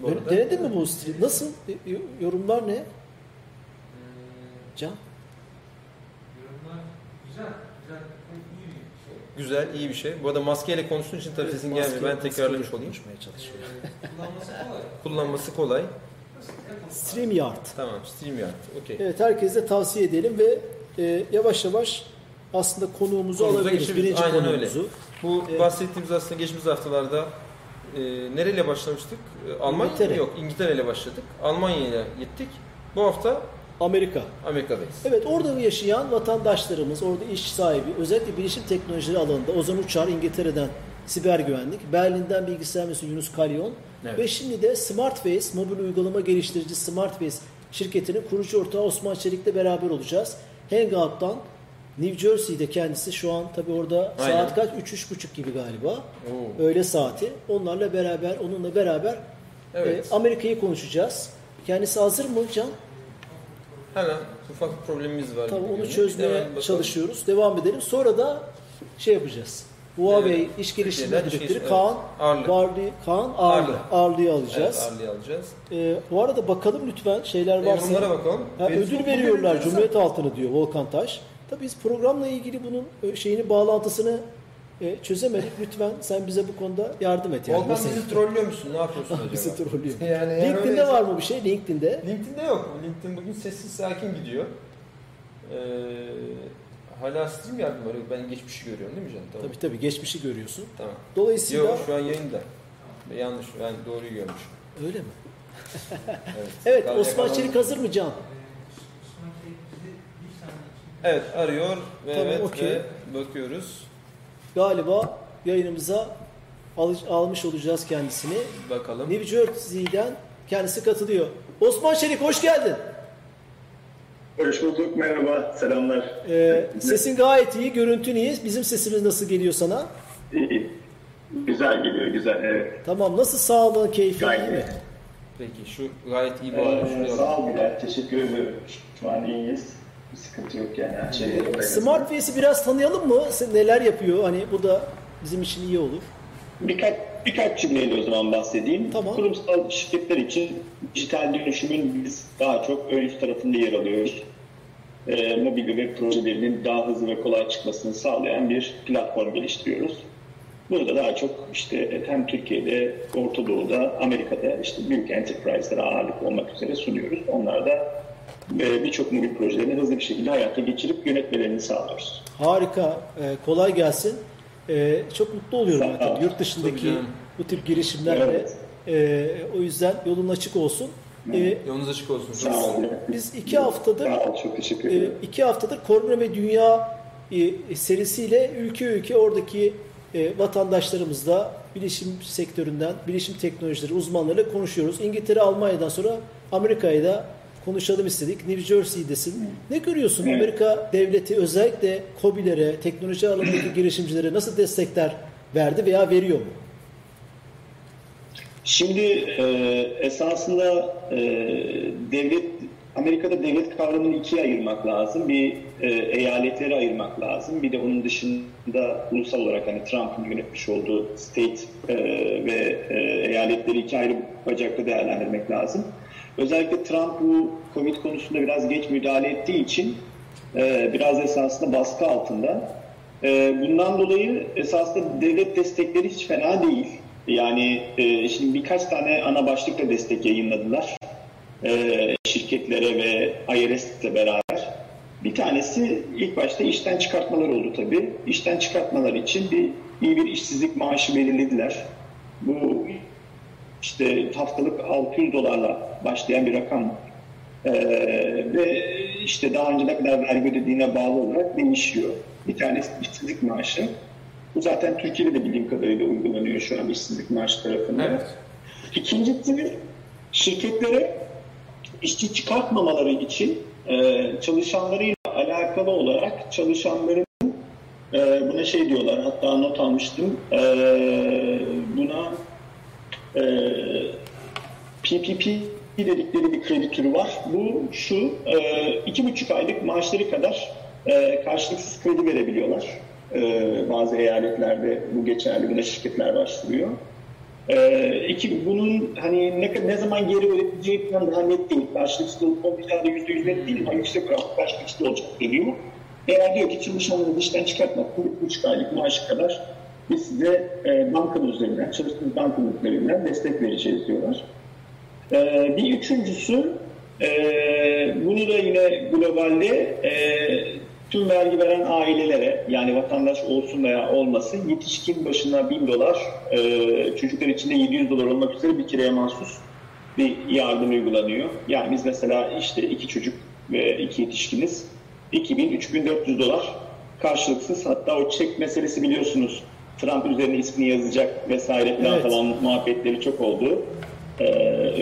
bu. Denedin mi bu stream? Nasıl? E, y- Yorumlar ne? Can? Yorumlar güzel, güzel, iyi bir şey. Güzel, iyi bir şey. Bu arada maskeyle konuştuğun için tabii sesin gelmiyor. Ben tekrarlamış olayım. Konuşmaya çalışıyor. Kullanması kolay. Kullanması kolay. StreamYard. Tamam, StreamYard. Okey. Evet herkese tavsiye edelim ve e, yavaş yavaş aslında konuğumuzu Konumuza alabiliriz. Birinci Aynen konuğumuzu. Bu Evet. bahsettiğimiz aslında geçtiğimiz haftalarda e, nereyle başlamıştık? E, Almanya İngiltere. Yok, İngiltere ile başladık. Almanya'ya gittik. Bu hafta Amerika. Amerika'dayız. Evet orada yaşayan vatandaşlarımız, orada iş sahibi, özellikle bilişim teknolojileri alanında Ozan Uçar İngiltere'den siber güvenlik, Berlin'den bilgisayar mühendisi Yunus Kalyon Evet. ve şimdi de SmartFace mobil uygulama geliştirici SmartFace şirketinin kurucu ortağı Osman Çelik'le beraber olacağız. Hangout'tan New Jersey'de kendisi şu an tabi orada Aynen. saat kaç? 3-3.30 gibi galiba. Oo. Öğle saati. Onlarla beraber, onunla beraber Evet. e, Amerika'yı konuşacağız. Kendisi hazır mı Can? Hemen ufak bir problemimiz var. Tamam onu çözmeye çalışıyoruz. Devam edelim. Sonra da şey yapacağız. Huawei Evet. iş geliştirme direktörü geliştirme- Kaan Ağırlık. Varlı, Kaan Ağırlı. Ağırlı. Ağırlı'yı Evet, alacağız. ağırlığı alacağız. Ee, bu arada bakalım lütfen şeyler E, varsa. yorumlara bakalım. Ha, ödül veriyorlar. Cumhuriyet altını diyor Volkan Taş. Tabii biz programla ilgili bunun e, şeyini bağlantısını e, çözemedik. Lütfen sen bize bu konuda yardım et. Yani. Volkan Nasıl- bizi trollüyor musun? Ne yapıyorsun <laughs> acaba? Bizi trollüyor. <laughs> Yani LinkedIn'de öyleyse- var mı bir şey? LinkedIn'de. LinkedIn'de yok. LinkedIn bugün sessiz sakin gidiyor. Ee, hala stream yardım var. Yok, Ben geçmişi görüyorum değil mi canım? Tamam. Tabii tabii geçmişi görüyorsun. Tamam. Dolayısıyla Yok şu an yayında. Yanlış. Ben doğruyu görmüşüm. öyle mi? <laughs> Evet. Evet Osman yakalandım. Çelik hazır mı Can? Ee, Osman Çelik bizi bir saniye için Evet arıyor ve Tamam, evet okey. ve bakıyoruz. Galiba yayınımıza al- almış olacağız kendisini. Bakalım. New Jersey'den kendisi katılıyor. Osman Çelik hoş geldin. Hoş bulduk, merhaba, selamlar. Ee, sesin gayet iyi, görüntün iyi. Bizim sesimiz nasıl geliyor sana? İyi. Güzel geliyor, güzel, evet. Tamam, nasıl sağlığın, keyfin Gayet iyi mi? Peki şu gayet iyi bağlı. Ee, sağ ol Bilal, teşekkür ederim. Şu an iyiyiz. Bir sıkıntı yok yani. Her şey. Smart Face'i biraz tanıyalım mı? Neler yapıyor? Hani bu da bizim için iyi olur. Birkaç, birkaç cümleyle o zaman bahsedeyim. Tamam. Kurumsal şirketler için dijital dönüşümün biz daha çok ön tarafında yer alıyoruz. Ee, mobil web projelerinin daha hızlı ve kolay çıkmasını sağlayan bir platform geliştiriyoruz. Burada daha çok işte hem Türkiye'de, Orta Doğu'da, Amerika'da işte büyük enterprise'lara ağırlık olmak üzere sunuyoruz. Onlar da e, birçok mobil projelerini hızlı bir şekilde hayata geçirip yönetmelerini sağlıyoruz. Harika, e, kolay gelsin. E, çok mutlu oluyorum zaten yurt dışındaki bu tip girişimlerle. Evet. E, o yüzden yolun açık olsun. E, Yolunuz açık olsun. Sağ olun. biz iki haftadır Sağ ol, çok teşekkür e, ederim. iki haftadır Korona ve Dünya e, serisiyle ülke ülke oradaki e, vatandaşlarımızla bilişim sektöründen, bilişim teknolojileri uzmanlarıyla konuşuyoruz. İngiltere, Almanya'dan sonra Amerika'ya da konuşalım istedik. New Jersey'desin. Ne görüyorsun? Evet. Amerika devleti özellikle COBİ'lere, teknoloji alanındaki <clears throat> girişimcilere nasıl destekler verdi veya veriyor mu? Şimdi e, esasında e, devlet Amerika'da devlet kavramını ikiye ayırmak lazım. Bir e, eyaletleri ayırmak lazım. Bir de onun dışında ulusal olarak hani Trump'ın yönetmiş olduğu state e, ve e, eyaletleri iki ayrı bacakta değerlendirmek lazım. Özellikle Trump bu Covid konusunda biraz geç müdahale ettiği için e, biraz esasında baskı altında. E, bundan dolayı esasında devlet destekleri hiç fena değil. Yani e, şimdi birkaç tane ana başlıkla destek yayınladılar e, şirketlere ve IRS ile beraber. Bir tanesi ilk başta işten çıkartmalar oldu tabii. İşten çıkartmalar için bir iyi bir işsizlik maaşı belirlediler. Bu işte haftalık 600 dolarla başlayan bir rakam ee, ve işte daha önce ne kadar vergi ödediğine bağlı olarak değişiyor. Bir tanesi işsizlik maaşı. Bu zaten Türkiye'de de bildiğim kadarıyla uygulanıyor şu an işsizlik maaşı tarafında. Evet. İkincisi şirketlere işçi çıkartmamaları için e, çalışanlarıyla alakalı olarak çalışanların e, buna şey diyorlar hatta not almıştım e, buna e, PPP dedikleri bir kredi türü var. Bu şu e, iki buçuk aylık maaşları kadar e, karşılıksız kredi verebiliyorlar. E, bazı eyaletlerde bu geçerli, buna şirketler başvuruyor. Ee, iki, bunun hani ne, ne zaman geri ödeteceği falan daha net değil. Karşılıksız olup olmayacağı da yüzde yüz net değil ama yüksek oranlı karşılıksız olacak deniyor. Eğer diyor ki çalışanları dıştan çıkartmak, bu buçuk aylık maaşı kadar biz size e, bankanın üzerinden, çalıştığınız bankanın üzerinden destek vereceğiz diyorlar. Ee, bir üçüncüsü, e, bunu da yine globalde e, tüm vergi veren ailelere yani vatandaş olsun veya olmasın yetişkin başına 1000 dolar e, çocuklar için de 700 dolar olmak üzere bir kireye mahsus bir yardım uygulanıyor. Yani biz mesela işte iki çocuk ve iki yetişkiniz 2000-3400 dolar karşılıksız hatta o çek meselesi biliyorsunuz Trump üzerine ismini yazacak vesaire falan, Evet. falan muhabbetleri çok oldu. Ee,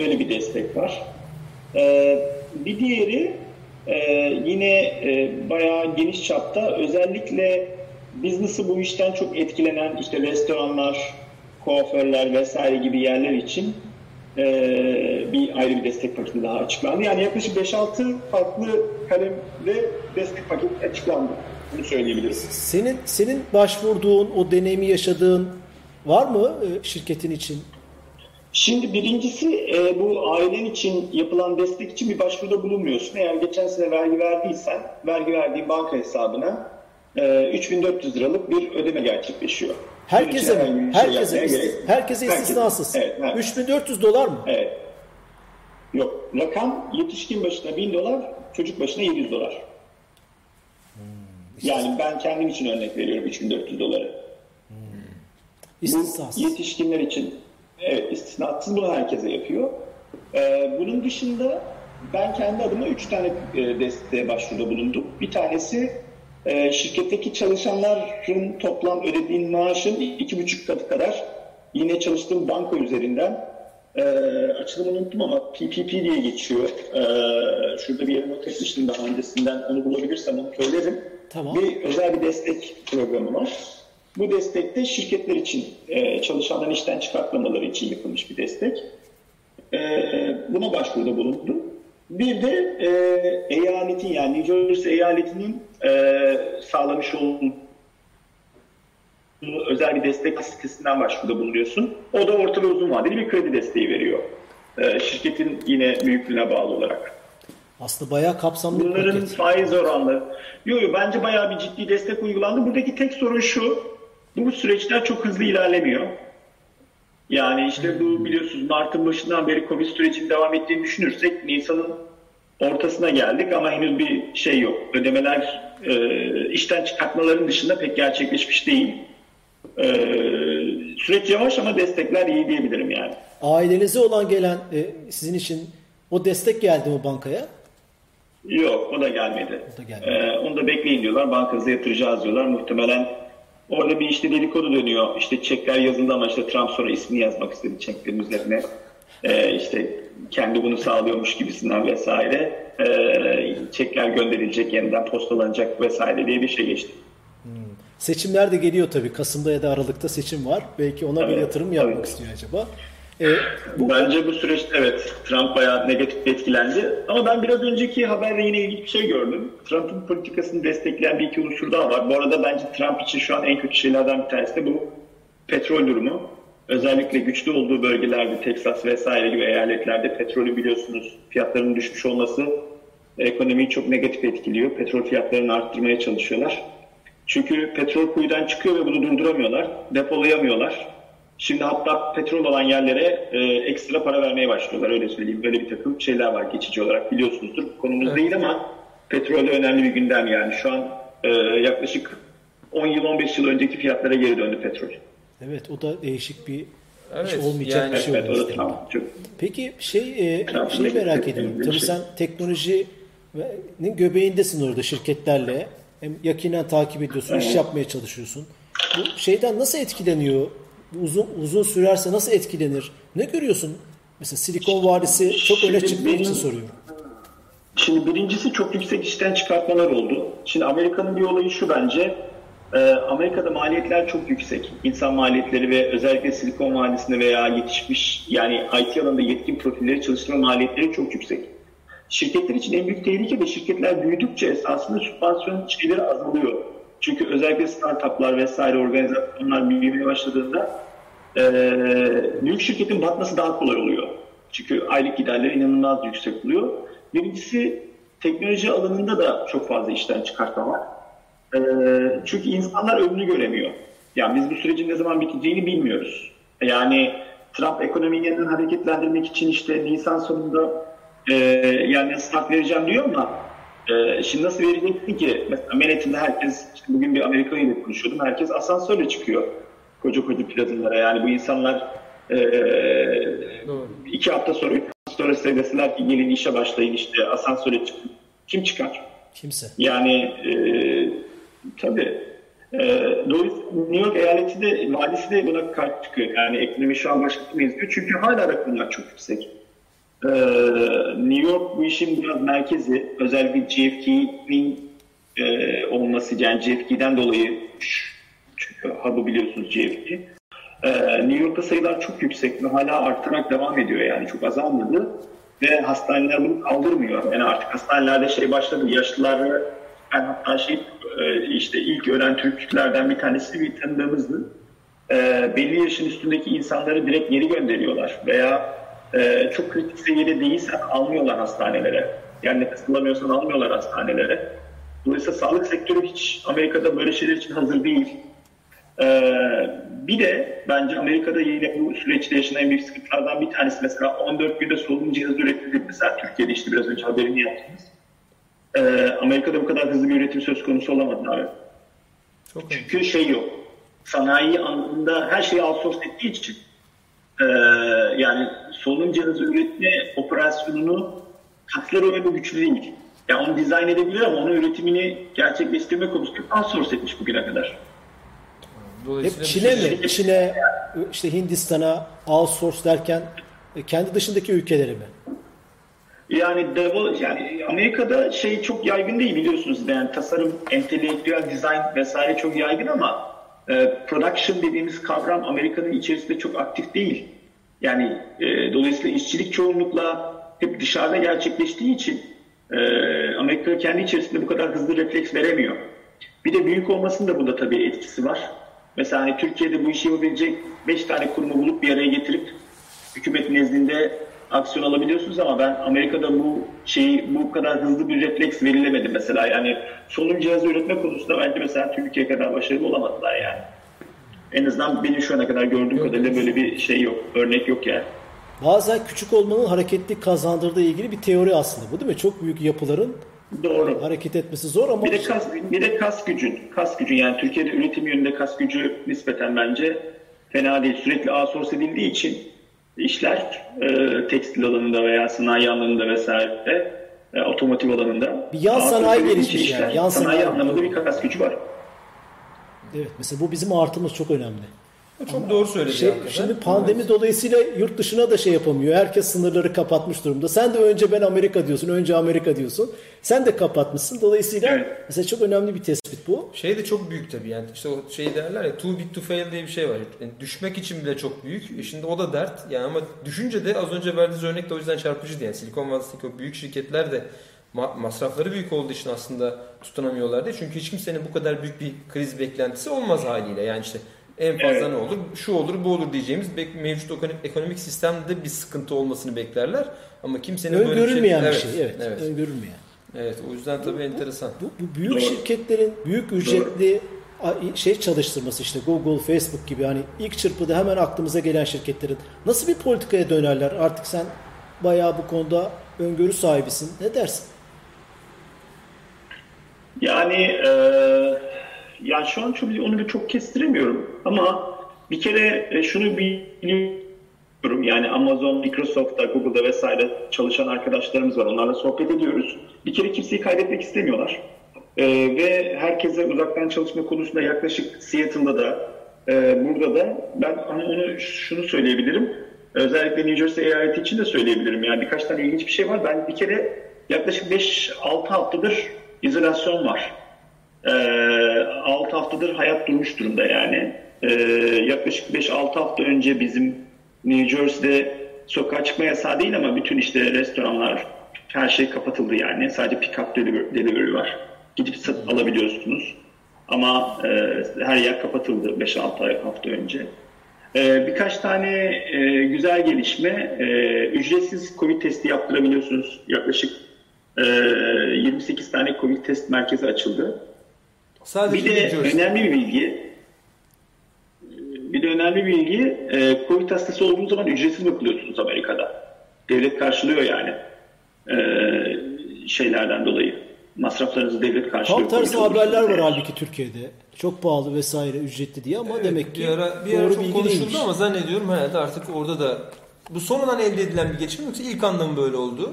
öyle bir destek var. Ee, bir diğeri e, yine e, bayağı geniş çapta özellikle business'ı bu işten çok etkilenen işte restoranlar, kuaförler vesaire gibi yerler için e, bir ayrı bir destek paketi daha açıklandı. Yani yaklaşık 5-6 farklı kalemde destek paketi açıklandı. Bunu söyleyebiliriz. Senin senin başvurduğun, o deneyimi yaşadığın var mı e, şirketin için? Şimdi birincisi e, bu ailen için yapılan destek için bir başvuruda bulunmuyorsun. Eğer geçen sene vergi verdiysen vergi verdiğin banka hesabına e, 3400 liralık bir ödeme gerçekleşiyor. Herkese mi? şey Herkese, yok. herkese Herkes- istisnasız. Evet, evet. 3400 dolar mı? Evet. Yok. Rakam yetişkin başına 1000 dolar, çocuk başına 700 dolar. Yani ben kendim için örnek veriyorum 3400 doları. Bu İstisnasız. yetişkinler için evet istisnasız bunu herkese yapıyor. Ee, bunun dışında ben kendi adıma 3 tane e, desteğe başvuruda bulundum. Bir tanesi e, şirketteki çalışanların toplam ödediğin maaşın 2,5 katı kadar yine çalıştığım banka üzerinden e, açılımını unuttum ama PPP diye geçiyor. E, şurada bir yere not etmiştim daha öncesinden onu bulabilirsem onu söylerim. Tamam. Bir özel bir destek programı var. Bu destek de şirketler için, e, çalışanların işten çıkartmamaları için yapılmış bir destek. E, buna başvuruda bulundum. Bir de e, eyaletin yani New Jersey eyaletinin e, sağlamış olduğu özel bir destek sitesinden başvuruda bulunuyorsun. O da orta ve uzun vadeli bir kredi desteği veriyor. E, şirketin yine büyüklüğüne bağlı olarak. Aslında bayağı kapsamlı Bunların paket. faiz oranları. Yok yok bence bayağı bir ciddi destek uygulandı. Buradaki tek sorun şu. Bu süreçler çok hızlı ilerlemiyor. Yani işte bu biliyorsunuz Mart'ın başından beri Covid sürecinin devam ettiğini düşünürsek Nisan'ın ortasına geldik ama henüz bir şey yok. Ödemeler e, işten çıkartmaların dışında pek gerçekleşmiş değil. E, süreç yavaş ama destekler iyi diyebilirim yani. Ailenize olan gelen e, sizin için o destek geldi mi bankaya? Yok o da gelmedi. O da gelmedi. Ee, onu da bekleyin diyorlar. Bankanıza yatıracağız diyorlar. Muhtemelen orada bir işte dedikodu dönüyor. İşte çekler yazıldı ama işte Trump sonra ismini yazmak istedi çeklerin üzerine. Ee, işte kendi bunu sağlıyormuş gibisinden vesaire. Ee, çekler gönderilecek yeniden postalanacak vesaire diye bir şey geçti. Seçimler de geliyor tabii. Kasım'da ya da Aralık'ta seçim var. Belki ona bir Evet, yatırım yapmak tabii. istiyor acaba. E, bu Bence bu süreçte evet Trump bayağı negatif etkilendi. Ama ben biraz önceki haberde yine ilginç bir şey gördüm. Trump'ın politikasını destekleyen bir iki unsur daha var. Bu arada bence Trump için şu an en kötü şeylerden bir tanesi de bu petrol durumu. Özellikle güçlü olduğu bölgelerde, Texas vesaire gibi eyaletlerde petrolü biliyorsunuz fiyatlarının düşmüş olması ekonomiyi çok negatif etkiliyor. Petrol fiyatlarını arttırmaya çalışıyorlar. Çünkü petrol kuyudan çıkıyor ve bunu durduramıyorlar. Depolayamıyorlar. Şimdi hatta petrol olan yerlere e, ekstra para vermeye başlıyorlar öyle söyleyeyim. Böyle bir takım şeyler var geçici olarak biliyorsunuzdur. Konumuz Evet. değil ama petrol de önemli bir gündem yani. Şu an e, yaklaşık 10 yıl 15 yıl önceki fiyatlara geri döndü petrol. evet o da değişik bir Evet, hiç olmayacak yani- bir şey Evet, olmuş tamam. Çok, Peki şey e, şeyi merak ediyorum. Tabii şey. sen teknolojinin göbeğindesin orada şirketlerle. Hem yakinen takip ediyorsun, iş Evet. yapmaya çalışıyorsun. Bu şeyden nasıl etkileniyor? Uzun uzun sürerse nasıl etkilenir? Ne görüyorsun? Mesela Silikon Vadisi çok öne Şimdi çıktığı için soruyorum. Şimdi birincisi çok yüksek işten çıkartmalar oldu. Şimdi Amerika'nın bir olayı şu bence. Ee, Amerika'da maliyetler çok yüksek. İnsan maliyetleri ve özellikle Silikon Vadisi'nde veya yetişmiş yani IT alanında yetkin profilleri çalıştırma maliyetleri çok yüksek. Şirketler için en büyük tehlike de şirketler büyüdükçe esasında sübvansiyon şeyleri azalıyor. Çünkü özellikle startuplar vesaire organizasyonlar büyümeye başladığında e, büyük şirketin batması daha kolay oluyor. Çünkü aylık giderleri inanılmaz yüksek oluyor. Birincisi teknoloji alanında da çok fazla işten çıkartma var. E, çünkü insanlar önünü göremiyor. Yani biz bu sürecin ne zaman biteceğini bilmiyoruz. Yani Trump ekonomiyi yeniden hareketlendirmek için işte Nisan sonunda e, yani start vereceğim diyor ama e, şimdi nasıl vereceksin ki? Mesela Manhattan'da herkes, işte bugün bir Amerikalı ile konuşuyordum, herkes asansörle çıkıyor koca koca plazınlara. Yani bu insanlar e, Doğru. iki hafta sonra, üç hafta sonra size deseler ki gelin işe başlayın işte asansöre çıkın. Kim çıkar? Kimse. Yani e, tabii. E, dolayısıyla New York eyaleti de, valisi de buna karşı çıkıyor. Yani ekonomi şu an başkasını izliyor. Çünkü hala rakamlar çok yüksek. E, New York bu işin biraz merkezi. Özellikle JFK'nin e, olması, yani JFK'den dolayı çünkü hub'ı biliyorsunuz JFK. E, New York'ta sayılar çok yüksek ve hala artarak devam ediyor yani çok azalmadı. Ve hastaneler bunu kaldırmıyor. Yani artık hastanelerde şey başladı, yaşlıları ben hatta şey e, işte ilk ölen Türklerden bir tanesi bir tanıdığımızdı. E, belli yaşın üstündeki insanları direkt geri gönderiyorlar veya e, çok kritik seviyede değilsen almıyorlar hastanelere. Yani nefes alamıyorsan almıyorlar hastanelere. Dolayısıyla sağlık sektörü hiç Amerika'da böyle şeyler için hazır değil. Ee, bir de bence Amerika'da yine bu süreçte yaşanan büyük sıkıntılardan bir tanesi mesela 14 günde solunum cihazı üretildi. Mesela Türkiye'de işte biraz önce haberini yaptınız. Ee, Amerika'da bu kadar hızlı bir üretim söz konusu olamadı abi. Çok Çünkü şey yok. Sanayi anlamında her şeyi outsource ettiği için e, yani solunum cihazı üretme operasyonunu katları öyle güçlü değil. Yani onu dizayn edebilir ama onun üretimini gerçekleştirme konusunda outsource etmiş bugüne kadar. Dolayısıyla Hep Çin'e mi? Çin'e, işte Hindistan'a outsource derken e, kendi dışındaki ülkelere mi? Yani devel, yani Amerika'da şey çok yaygın değil biliyorsunuz. Yani tasarım, entelektüel design vesaire çok yaygın ama e, production dediğimiz kavram Amerika'nın içerisinde çok aktif değil. Yani e, dolayısıyla işçilik çoğunlukla hep dışarıda gerçekleştiği için e, Amerika kendi içerisinde bu kadar hızlı refleks veremiyor. Bir de büyük olmasının da bunda tabii etkisi var. Mesela hani Türkiye'de bu işi yapabilecek 5 tane kurumu bulup bir araya getirip hükümet nezdinde aksiyon alabiliyorsunuz ama ben Amerika'da bu şeyi bu kadar hızlı bir refleks verilemedi mesela. Yani solunum cihazı üretme konusunda bence mesela Türkiye kadar başarılı olamadılar yani. En azından benim şu ana kadar gördüğüm kadarıyla böyle bir şey yok. Örnek yok yani. Bazen küçük olmanın hareketlik kazandırdığı ilgili bir teori aslında bu değil mi? Çok büyük yapıların Doğru. hareket etmesi zor ama Bir de kas, bir de kas gücün. Kas gücün yani Türkiye'de üretim yönünde kas gücü nispeten bence fena değil. Sürekli outsource edildiği için işler e, tekstil alanında veya sanayi alanında vesaire e, otomotiv alanında. Bir yan sanayi gelişmiş yani, yan sanayi sanayi. anlamında bir kas gücü var. evet mesela bu bizim artımız çok önemli. Çok doğru söyledi Şey, hakikaten. şimdi pandemi dolayısıyla yurt dışına da şey yapamıyor. Herkes sınırları kapatmış durumda. Sen de önce ben Amerika diyorsun, önce Amerika diyorsun. Sen de kapatmışsın. Dolayısıyla Evet. mesela çok önemli bir tespit bu. Şey de çok büyük tabii yani işte o şey derler ya too big to fail diye bir şey var. Yani düşmek için bile çok büyük. E Şimdi o da dert yani ama düşünce de az önce verdiğiniz örnek de o yüzden çarpıcıydı yani Silikon Vadisi'ndeki o büyük şirketler de ma- masrafları büyük olduğu için aslında tutunamıyorlardı. Çünkü hiç kimsenin bu kadar büyük bir kriz beklentisi olmaz haliyle. Yani işte en fazla Evet. ne olur? Şu olur, bu olur diyeceğimiz mevcut ekonomik, sistemde bir sıkıntı olmasını beklerler. Ama kimsenin böyle bir şey... Öngörülmeyen bir Evet, şey. Evet, evet. öngörülmeyen. Evet, o yüzden tabii enteresan. Bu, bu büyük Doğru. şirketlerin büyük ücretli a- şey çalıştırması işte Google, Facebook gibi hani ilk çırpıda hemen aklımıza gelen şirketlerin nasıl bir politikaya dönerler? Artık sen bayağı bu konuda öngörü sahibisin. Ne dersin? Yani e, yani şu an çok, onu bir çok kestiremiyorum ama bir kere e, şunu biliyorum yani Amazon, Microsoft'ta, Google'da vesaire çalışan arkadaşlarımız var. Onlarla sohbet ediyoruz. Bir kere kimseyi kaybetmek istemiyorlar. E, ve herkese uzaktan çalışma konusunda yaklaşık Seattle'da da e, burada da ben ama onu şunu söyleyebilirim. Özellikle New Jersey eyaleti için de söyleyebilirim. Yani birkaç tane ilginç bir şey var. Ben bir kere yaklaşık 5-6 haftadır izolasyon var. Ee, 6 haftadır hayat durmuş durumda yani. Ee, yaklaşık 5-6 hafta önce bizim New Jersey'de sokağa çıkma yasağı değil ama bütün işte restoranlar her şey kapatıldı yani. Sadece pick-up delivery, var. Gidip satıp alabiliyorsunuz. Ama e, her yer kapatıldı 5-6 hafta önce. Ee, birkaç tane e, güzel gelişme. E, ücretsiz Covid testi yaptırabiliyorsunuz. Yaklaşık e, 28 tane Covid test merkezi açıldı. Sadece Bir de Jersey. önemli bir bilgi. Bir de önemli bir bilgi. E, Covid hastası olduğunuz zaman ücretsiz bakılıyorsunuz Amerika'da. Devlet karşılıyor yani. E, şeylerden dolayı. Masraflarınızı devlet karşılıyor. Tam tersi haberler var eğer. halbuki Türkiye'de. Çok pahalı vesaire ücretli diye ama Evet, demek ki bir ara, bir ara doğru çok konuşuldu değilmiş. ama zannediyorum herhalde artık orada da bu sonradan elde edilen bir mi yoksa ilk anda mı böyle oldu?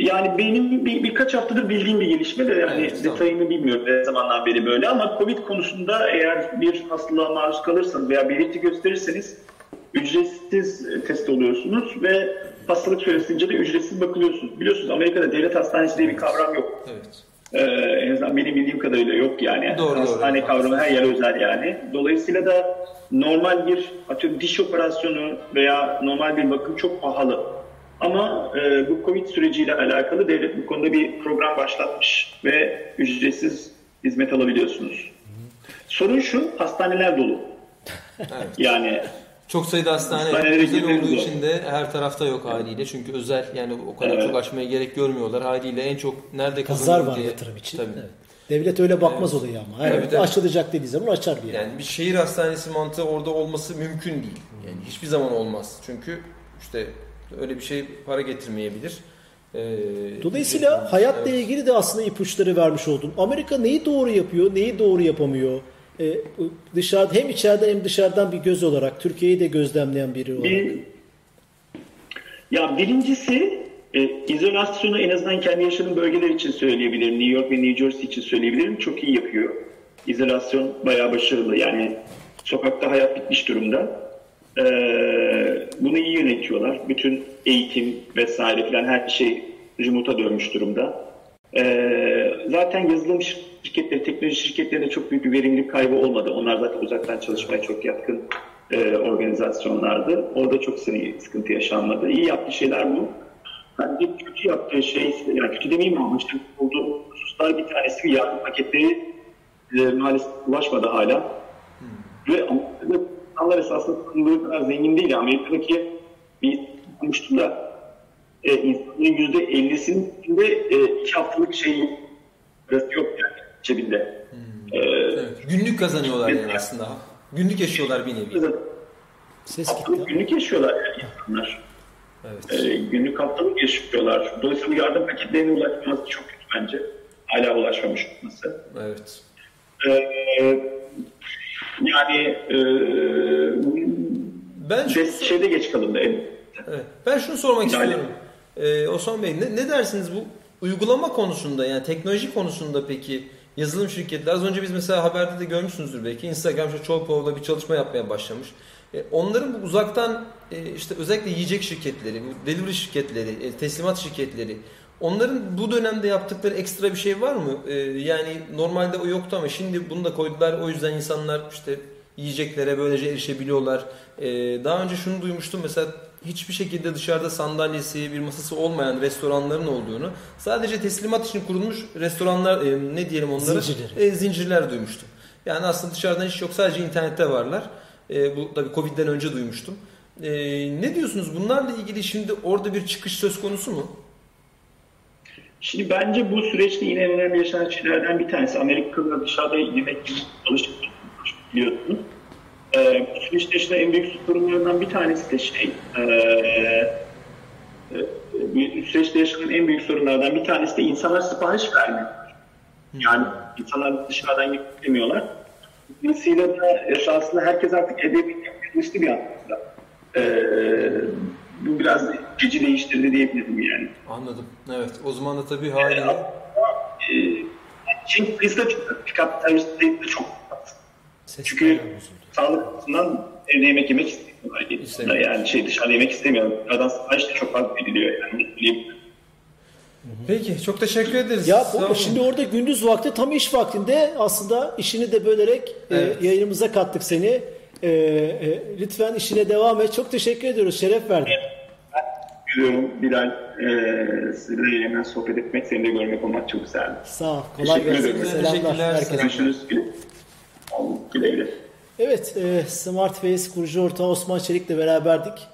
Yani benim bir, birkaç haftadır bildiğim bir gelişme de yani Evet, detayını bilmiyorum ne zamandan beri böyle ama Covid konusunda eğer bir hastalığa maruz kalırsanız veya belirti gösterirseniz ücretsiz test oluyorsunuz ve hastalık süresince de ücretsiz bakılıyorsunuz. Biliyorsunuz Amerika'da devlet hastanesi diye bir kavram yok. Evet. Ee, en azından benim bildiğim kadarıyla yok yani. Doğru, doğru. Hastane kavramı her yer özel yani. Dolayısıyla da normal bir atıyorum diş operasyonu veya normal bir bakım çok pahalı. Ama e, bu Covid süreciyle alakalı devlet bu konuda bir program başlatmış ve ücretsiz hizmet alabiliyorsunuz. Sorun şu, hastaneler dolu. Evet. Yani Çok sayıda hastane Hastanelere özel olduğu zor. için de her tarafta yok haliyle. Çünkü özel yani o kadar Evet. çok açmaya gerek görmüyorlar. Haliyle en çok nerede Pazar kazanılır var diye. yatırım için. Tabii. Evet. Devlet öyle bakmaz Evet. olaya ama. Evet, evet. açılacak dediği zaman açar bir yer. Yani bir şehir hastanesi mantığı orada olması mümkün değil. Yani hiçbir zaman olmaz. Çünkü işte öyle bir şey para getirmeyebilir. Ee, Dolayısıyla ücret- hayatla Evet. ilgili de aslında ipuçları vermiş oldun. Amerika neyi doğru yapıyor, neyi doğru yapamıyor? Ee, dışarıda hem içeriden hem dışarıdan bir göz olarak Türkiye'yi de gözlemleyen biri olarak. Bir, ya birincisi e, izolasyonu en azından kendi yaşadığım bölgeler için söyleyebilirim. New York ve New Jersey için söyleyebilirim. Çok iyi yapıyor. İzolasyon bayağı başarılı. Yani sokakta hayat bitmiş durumda. Ee, bunu iyi yönetiyorlar. Bütün eğitim vesaire filan her şey remote'a dönmüş durumda. Ee, zaten yazılım şirketleri, teknoloji şirketlerinde çok büyük bir verimlilik kaybı olmadı. Onlar zaten uzaktan çalışmaya çok yatkın e, organizasyonlardı. Orada çok sıkıntı, yaşanmadı. İyi yaptığı şeyler bu. Bence kötü yaptığı şey, yani kötü demeyeyim ama işte olduğu hususlar bir tanesi yardım paketleri e, maalesef ulaşmadı hala. Ve Amerika'da insanlar esasında tanıdığı kadar zengin değil. Amerika'daki bir konuştum da e, insanların yüzde ellisinin de e, iki haftalık şey parası yok yani cebinde. E, Evet. Günlük kazanıyorlar yani aslında. Günlük yaşıyorlar bir nevi. Ses haftalık gitti. günlük yaşıyorlar yani insanlar. Evet. E, günlük haftalık yaşıyorlar. Dolayısıyla yardım paketlerine ulaşması çok kötü bence. Hala ulaşmamış olması. Evet. Ee, yani e, Ben şu, ses şeyde geç kalındı. evet. ben şunu sormak Yani- istiyorum. Ee, Osman Bey ne, ne dersiniz bu uygulama konusunda yani teknoloji konusunda peki yazılım şirketleri az önce biz mesela haberde de görmüşsünüzdür belki Instagram işte Çolpov'da bir çalışma yapmaya başlamış. E, onların bu uzaktan e, işte özellikle yiyecek şirketleri, bu delivery şirketleri, e, teslimat şirketleri onların bu dönemde yaptıkları ekstra bir şey var mı? E, yani normalde o yoktu ama şimdi bunu da koydular. O yüzden insanlar işte yiyeceklere böylece erişebiliyorlar. E, daha önce şunu duymuştum mesela hiçbir şekilde dışarıda sandalyesi, bir masası olmayan restoranların olduğunu, sadece teslimat için kurulmuş restoranlar, e, ne diyelim onları? Zincirleri. E, zincirler duymuştum. Yani aslında dışarıdan hiç yok, sadece internette varlar. E, bu tabii Covid'den önce duymuştum. E, ne diyorsunuz? Bunlarla ilgili şimdi orada bir çıkış söz konusu mu? Şimdi bence bu süreçte yine en önemli yaşanan şeylerden bir tanesi. Amerikalılar dışarıda yemek yiyip alışık biliyorsunuz. Ee, bu süreçte yaşanan en büyük sorunlarından bir tanesi de şey, ee, e, bu süreçte yaşanan en büyük sorunlardan bir tanesi de insanlar sipariş vermiyor. Yani insanlar dışarıdan yemek yemiyorlar. Dolayısıyla da esasında herkes artık yapmaya alıştı bir anlamda. Ee, bu biraz geci değiştirdi diyebilirim yani. Anladım. Evet. O zaman da tabii haliyle Ee, Şey hızda çok, pick-up servis sayısı da çok. Ses Çünkü sağlık açısından evde yemek yemek istemiyorlar. İstemiyor. Yani şey dışarıda yemek istemiyorlar. Dışarıdan sipariş de çok fazla veriliyor yani. Peki çok teşekkür ederiz. Ya bu, şimdi orada gündüz vakti tam iş vaktinde aslında işini de bölerek e, Evet. yayınımıza kattık seni. E, e, lütfen işine devam et. Çok teşekkür ediyoruz. Şeref verdin. Biliyorum Bilal, e, sizinle yayından sohbet etmek, seni de görmek olmak çok güzeldi. Sağ ol. Kolay Teşekkür gelsin. ederim. Selamlar Teşekkürler, herkese. Görüşürüz. Güle güle. Evet, e, Smart Face kurucu ortağı Osman Çelik'le beraberdik.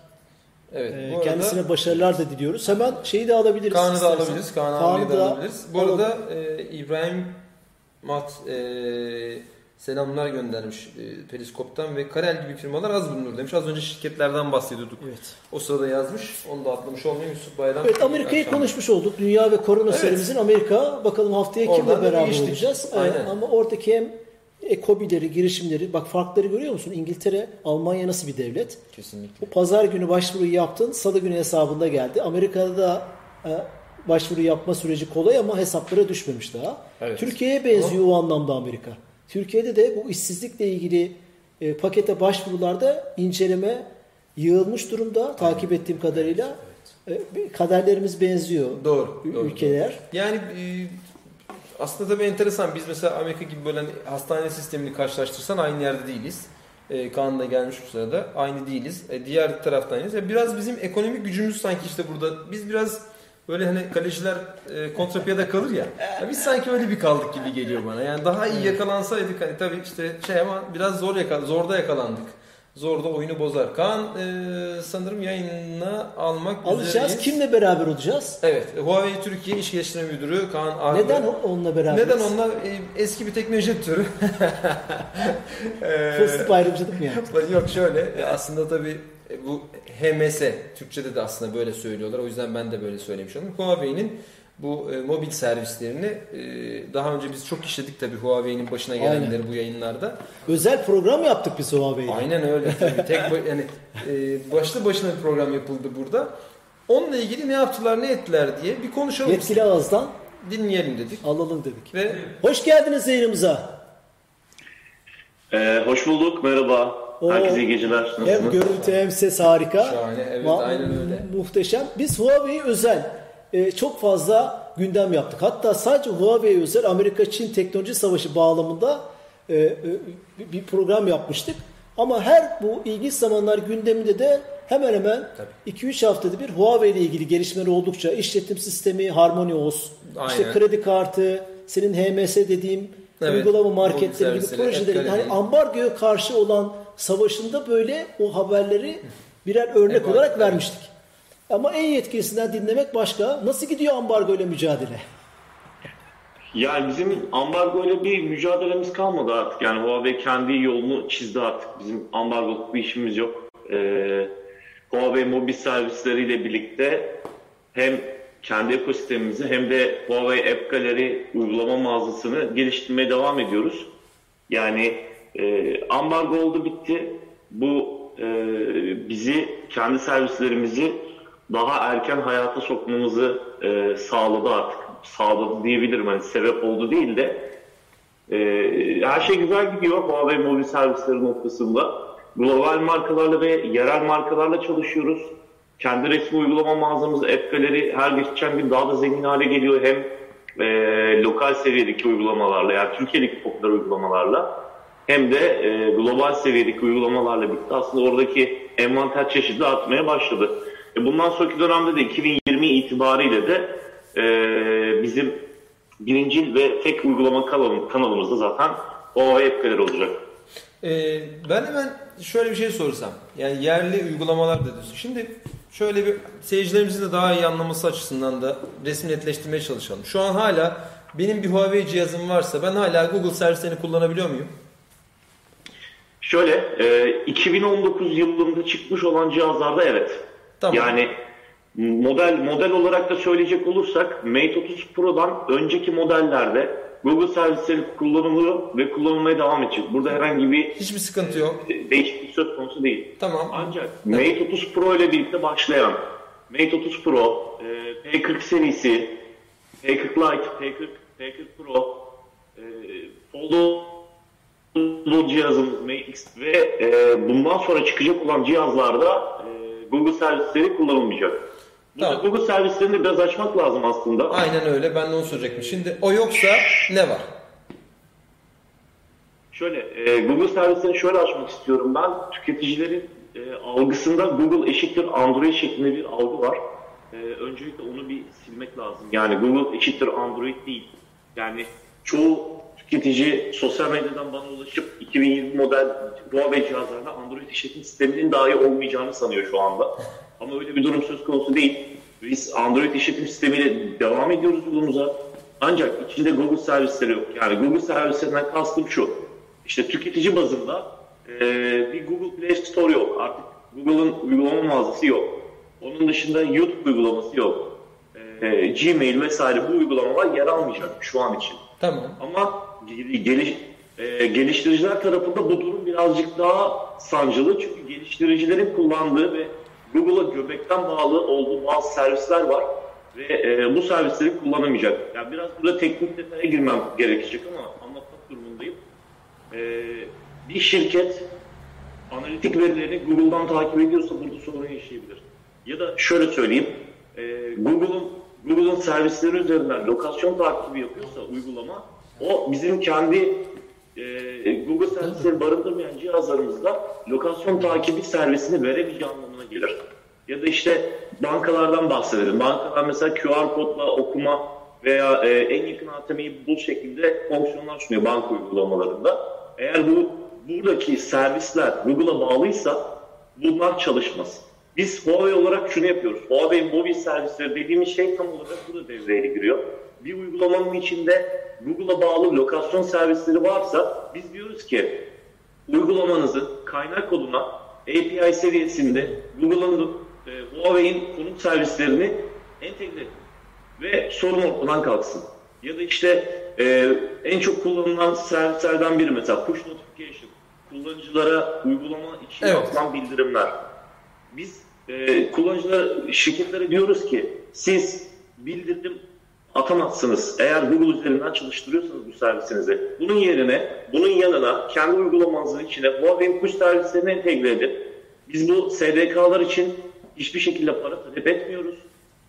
Evet. E, kendisine başarılar da diliyoruz. Hemen şeyi de alabiliriz. Kaan'ı da alabiliriz. Kaan Kaan'ı da alabiliriz. Bu arada e, İbrahim Mat e, selamlar göndermiş e, Periskop'tan ve Karel gibi firmalar az bulunur demiş. Az önce şirketlerden bahsediyorduk. Evet. O sırada yazmış. Onu da atlamış olmayayım Yusuf Bayram. Evet Amerika'yı konuşmuş olduk. Dünya ve korona Evet. serimizin Amerika. Bakalım haftaya kimle Oradan beraber geçtik. olacağız. Ee, Aynen. ama oradaki hem ekobileri, girişimleri, bak farkları görüyor musun? İngiltere, Almanya nasıl bir devlet? Kesinlikle. Bu pazar günü başvuruyu yaptın, salı günü hesabında geldi. Amerika'da da e, başvuru yapma süreci kolay ama hesaplara düşmemiş daha. Evet. Türkiye'ye benziyor o anlamda Amerika. Türkiye'de de bu işsizlikle ilgili e, pakete başvurularda inceleme yığılmış durumda takip ettiğim kadarıyla. E, kaderlerimiz benziyor. Doğru, ü- doğru, ülkeler. Yani e, aslında tabii enteresan. Biz mesela Amerika gibi böyle hani hastane sistemini karşılaştırsan aynı yerde değiliz. E, Kaan da gelmiş bu sırada. Aynı değiliz. E, diğer taraftayız. Ya biraz bizim ekonomik gücümüz sanki işte burada. Biz biraz böyle hani kaleciler e, kontrapiyada kalır ya. ya. Biz sanki öyle bir kaldık gibi geliyor bana. Yani daha iyi yakalansaydık hani tabii işte şey ama biraz zor yakal zorda yakalandık. zor da oyunu bozar. Kaan e, sanırım yayınına almak Alacağız. üzereyiz. Kimle beraber olacağız? Evet. Huawei Türkiye İş Geliştirme Müdürü Kaan Arlı. Neden onunla beraber? Neden onlar e, eski bir teknoloji türü? Ee, Pozitif ayrımcılık mı yaptık? Yok şöyle e, aslında tabii e, bu HMS Türkçe'de de aslında böyle söylüyorlar. O yüzden ben de böyle söylemiş oldum. Huawei'nin bu e, mobil servislerini e, daha önce biz çok işledik tabii Huawei'nin başına gelenleri bu yayınlarda. Özel program yaptık biz Huawei'yle. Aynen öyle. <laughs> Tabii. Tek yani e, başlı başına bir program yapıldı burada. Onunla ilgili ne yaptılar, ne ettiler diye bir konuşalım. Yetkili ağızdan Dinleyelim dedik. alalım dedik. Ve Hoş geldiniz yayınımıza. Ee, hoş bulduk, merhaba. Oo. Herkese iyi geceler. Hem Nasılsınız? görüntü hem ses harika. Şahane, evet, Ma- aynen öyle. Muhteşem. Biz Huawei özel e, çok fazla gündem yaptık. Hatta sadece Huawei özel Amerika-Çin teknoloji savaşı bağlamında e, e, bir program yapmıştık. Ama her bu ilginç zamanlar gündeminde de hemen hemen 2-3 haftada bir Huawei ile ilgili gelişmeler oldukça işletim sistemi HarmonyOS, işte kredi kartı, senin HMS dediğim Evet, uygulama marketleri gibi Apple hani ambargoya karşı olan savaşında böyle o haberleri birer örnek Evet, olarak evet. vermiştik. Ama en yetkilisinden dinlemek başka. Nasıl gidiyor ambargo ile mücadele? Yani bizim ambargo ile bir mücadelemiz kalmadı artık. Yani Huawei kendi yolunu çizdi artık. Bizim ambargo bir işimiz yok. Ee, Huawei mobil servisleriyle birlikte hem kendi ekosistemimizi hem de Huawei App Gallery uygulama mağazasını geliştirmeye devam ediyoruz. Yani e, ambargo oldu bitti. Bu e, bizi kendi servislerimizi daha erken hayata sokmamızı e, sağladı artık. Sağladı diyebilirim. Hani sebep oldu değil de e, her şey güzel gidiyor Huawei mobil servisleri noktasında. Global markalarla ve yerel markalarla çalışıyoruz. Kendi resmi uygulama mağazamız App Gallery her geçen gün daha da zengin hale geliyor. Hem e, lokal seviyedeki uygulamalarla yani Türkiye'deki popüler uygulamalarla hem de e, global seviyedeki uygulamalarla birlikte aslında oradaki envanter çeşidi artmaya başladı. E, bundan sonraki dönemde de 2020 itibariyle de e, bizim birincil ve tek uygulama kanalım, kanalımızda zaten Huawei App Gallery olacak. Ee, ben hemen şöyle bir şey sorsam. Yani yerli uygulamalar da. Şimdi şöyle bir seyircilerimizin de daha iyi anlaması açısından da resim netleştirmeye çalışalım. Şu an hala benim bir Huawei cihazım varsa ben hala Google servislerini kullanabiliyor muyum? Şöyle, e, 2019 yılında çıkmış olan cihazlarda evet. Tamam. Yani model model olarak da söyleyecek olursak Mate 30 Pro'dan önceki modellerde Google servisleri kullanılıyor ve kullanılmaya devam edecek. Burada herhangi bir Hiçbir sıkıntı yok. e, değişiklik söz konusu değil. Tamam. Ancak Mate 30 Pro ile birlikte başlayan Mate 30 Pro, e, P40 serisi, P40 Lite, P40, P40 Pro, e, Foldable cihazımız Mate X ve e, bundan sonra çıkacak olan cihazlarda e, Google servisleri kullanılmayacak. Tamam. Google servislerini biraz açmak lazım aslında. Aynen öyle. Ben de onu soracaktım. Şimdi o yoksa ne var? Şöyle, e, Google servisini şöyle açmak istiyorum ben. Tüketicilerin e, algısında Google eşittir Android şeklinde bir algı var. E, öncelikle onu bir silmek lazım. Yani Google eşittir Android değil. Yani çoğu tüketici sosyal medyadan bana ulaşıp 2020 model Huawei cihazlarında Android işletim sisteminin dahi olmayacağını sanıyor şu anda. Ama öyle bir durum söz konusu değil. Biz Android işletim sistemiyle devam ediyoruz yolumuza. Ancak içinde Google servisleri yok. Yani Google servislerinden kastım şu. İşte tüketici bazında e, bir Google Play Store yok. Artık Google'ın uygulama mağazası yok. Onun dışında YouTube uygulaması yok. E, Gmail vesaire bu uygulamalar yer almayacak şu an için. Tamam. Ama gel- geliş, e, geliştiriciler tarafında bu durum birazcık daha sancılı. Çünkü geliştiricilerin kullandığı ve Google'a göbekten bağlı olduğu bazı servisler var. Ve e, bu servisleri kullanamayacak. Yani biraz burada teknik detaya girmem gerekecek ama anlatmak durumundayım. E, bir şirket analitik verilerini Google'dan takip ediyorsa burada sorun yaşayabilir. Ya da şöyle söyleyeyim. E, Google'un Google'un servisleri üzerinden lokasyon takibi yapıyorsa uygulama o bizim kendi e, Google servisleri barındırmayan cihazlarımızda lokasyon takibi servisini veremeyeceği anlamına gelir. Ya da işte bankalardan bahsedelim. Bankalar mesela QR kodla okuma veya e, en yakın ATM'yi bul şeklinde fonksiyonlar sunuyor banka uygulamalarında. Eğer bu buradaki servisler Google'a bağlıysa bunlar çalışmaz. Biz Huawei olarak şunu yapıyoruz. Huawei mobil servisleri dediğimiz şey tam olarak burada devreye giriyor. Bir uygulamanın içinde Google'a bağlı lokasyon servisleri varsa biz diyoruz ki uygulamanızı kaynak koduna API seviyesinde Google'ın e, Huawei'in konum servislerini entegre edin ve sorun ortadan kalksın. Ya da işte e, en çok kullanılan servislerden biri mesela push notification. Kullanıcılara uygulama için Evet. atılan bildirimler. Biz e, kullanıcılara, şirketlere diyoruz ki siz bildirim atamazsınız. Eğer Google üzerinden çalıştırıyorsanız bu servisinizi. Bunun yerine, bunun yanına kendi uygulamanızın içine Huawei'in push servislerini entegre edin. Biz bu SDK'lar için hiçbir şekilde para talep etmiyoruz.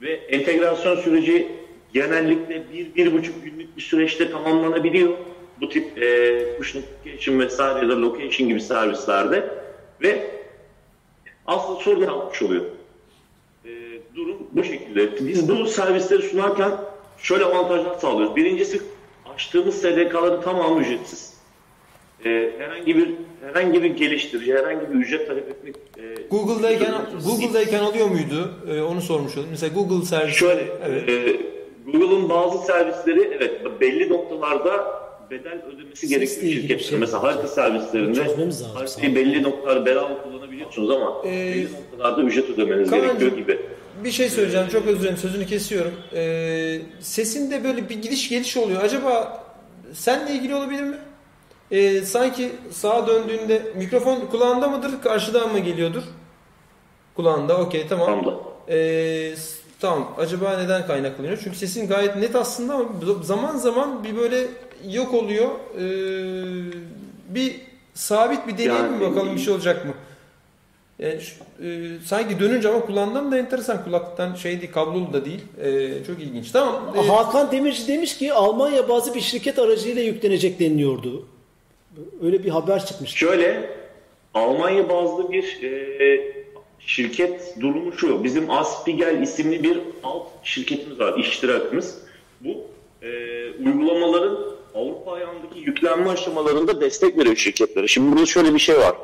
Ve entegrasyon süreci genellikle bir, bir buçuk günlük bir süreçte tamamlanabiliyor. Bu tip e, push notification vesaire ya da location gibi servislerde. Ve aslında sorun kalkmış oluyor. E, durum bu şekilde. Biz bu servisleri sunarken şöyle avantajlar sağlıyoruz. Birincisi açtığımız SDK'ların tamamı ücretsiz. E, herhangi bir herhangi bir geliştirici, herhangi bir ücret talep etmek e, Google'dayken Google'dayken oluyor muydu? Ee, onu sormuş oldum. Mesela Google servisi. Şöyle, Evet. e, Google'ın bazı servisleri evet belli noktalarda bedel ödemesi gerekiyor şirketlerin. şey. Mesela harita servislerinde haritayı belli noktalarda bedava kullanabiliyorsunuz ama Ee, belli noktalarda ücret ödemeniz Kaan'cığım, gerekiyor gibi. Bir şey söyleyeceğim. Çok özür dilerim. Sözünü kesiyorum. Ee, sesinde böyle bir gidiş geliş oluyor. Acaba seninle ilgili olabilir mi? Ee, sanki sağa döndüğünde mikrofon kulağında mıdır? Karşıdan mı geliyordur? Kulağında. Okey tamam. Tam da. Ee, tamam. Acaba neden kaynaklanıyor? Çünkü sesin gayet net aslında ama zaman zaman bir böyle yok oluyor. Ee, bir sabit bir deneyelim mi Yani- bakalım bir şey olacak mı? Yani şu- e, sanki dönünce ama kullandığım da enteresan kulaktan şey değil kablolu da değil. E, çok ilginç. Tamam. e, Hakan Demirci demiş ki Almanya bazı bir şirket aracıyla yüklenecek deniliyordu. Öyle bir haber çıkmış. Şöyle Almanya bazlı bir e, şirket durumu şu. Bizim Aspigel isimli bir alt şirketimiz var, iştirakımız. Bu e, uygulamaların Avrupa ayağındaki yüklenme aşamalarında destek veriyor şirketlere. Şimdi burada şöyle bir şey var.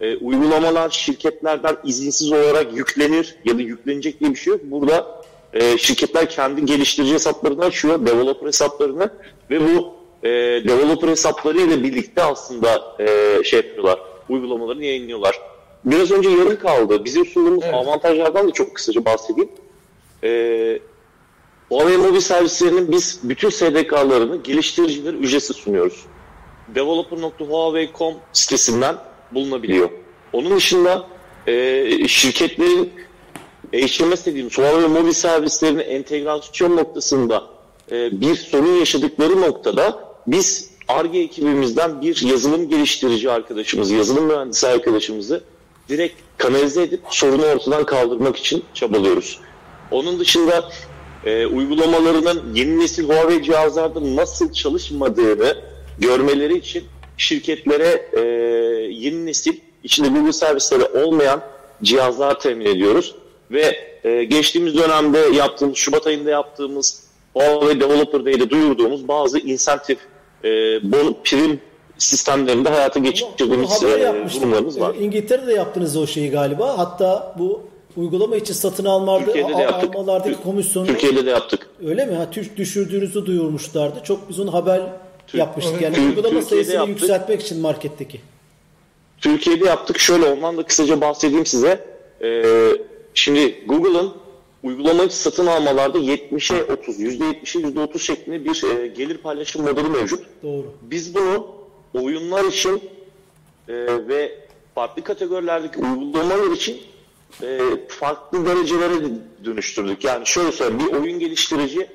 E, uygulamalar şirketlerden izinsiz olarak yüklenir ya da yüklenecek diye bir şey yok. Burada e, şirketler kendi geliştirici hesaplarını açıyor, developer hesaplarını ve bu e, developer hesapları ile birlikte aslında e, şey yapıyorlar, uygulamalarını yayınlıyorlar. Biraz önce yarım kaldı. Bizim sunduğumuz Evet. avantajlardan da çok kısaca bahsedeyim. E, Huawei mobil servislerinin biz bütün SDK'larını geliştiricilere ücretsiz sunuyoruz. Developer.huawei.com sitesinden bulunabiliyor. Onun dışında e, şirketlerin HMS dediğimiz Huawei mobil servislerinin entegrasyon noktasında e, bir sorun yaşadıkları noktada biz ARGE ekibimizden bir yazılım geliştirici arkadaşımızı, yazılım mühendisi arkadaşımızı direkt kanalize edip sorunu ortadan kaldırmak için çabalıyoruz. Onun dışında e, uygulamalarının yeni nesil Huawei cihazlarda nasıl çalışmadığını görmeleri için şirketlere e, yeni nesil içinde Google servisleri olmayan cihazlar temin ediyoruz. Ve e, geçtiğimiz dönemde yaptığımız, Şubat ayında yaptığımız Huawei Developer Day'de duyurduğumuz bazı insentif, e, bon, prim sistemlerinde hayata geçirdiğimiz e, durumlarımız var. Ee, İngiltere'de yaptınız o şeyi galiba. Hatta bu uygulama için satın almalarda, Türkiye'de de yaptık. almalardaki komisyonu Türkiye'de de yaptık. öyle mi? Ha, tür- düşürdüğünüzü duyurmuşlardı. Çok biz onu haber yapmıştık. Yani uygulama Türkiye'de sayısını yaptık. yükseltmek için marketteki. Türkiye'de yaptık. Şöyle ondan da kısaca bahsedeyim size. Ee, şimdi Google'ın uygulama içi satın almalarda 70'e 30, %70'e %30 şeklinde bir e, gelir paylaşım modeli mevcut. Doğru. Biz bunu oyunlar için e, ve farklı kategorilerdeki uygulamalar için e, farklı derecelere dönüştürdük. Yani şöyle söyleyeyim, bir oyun geliştirici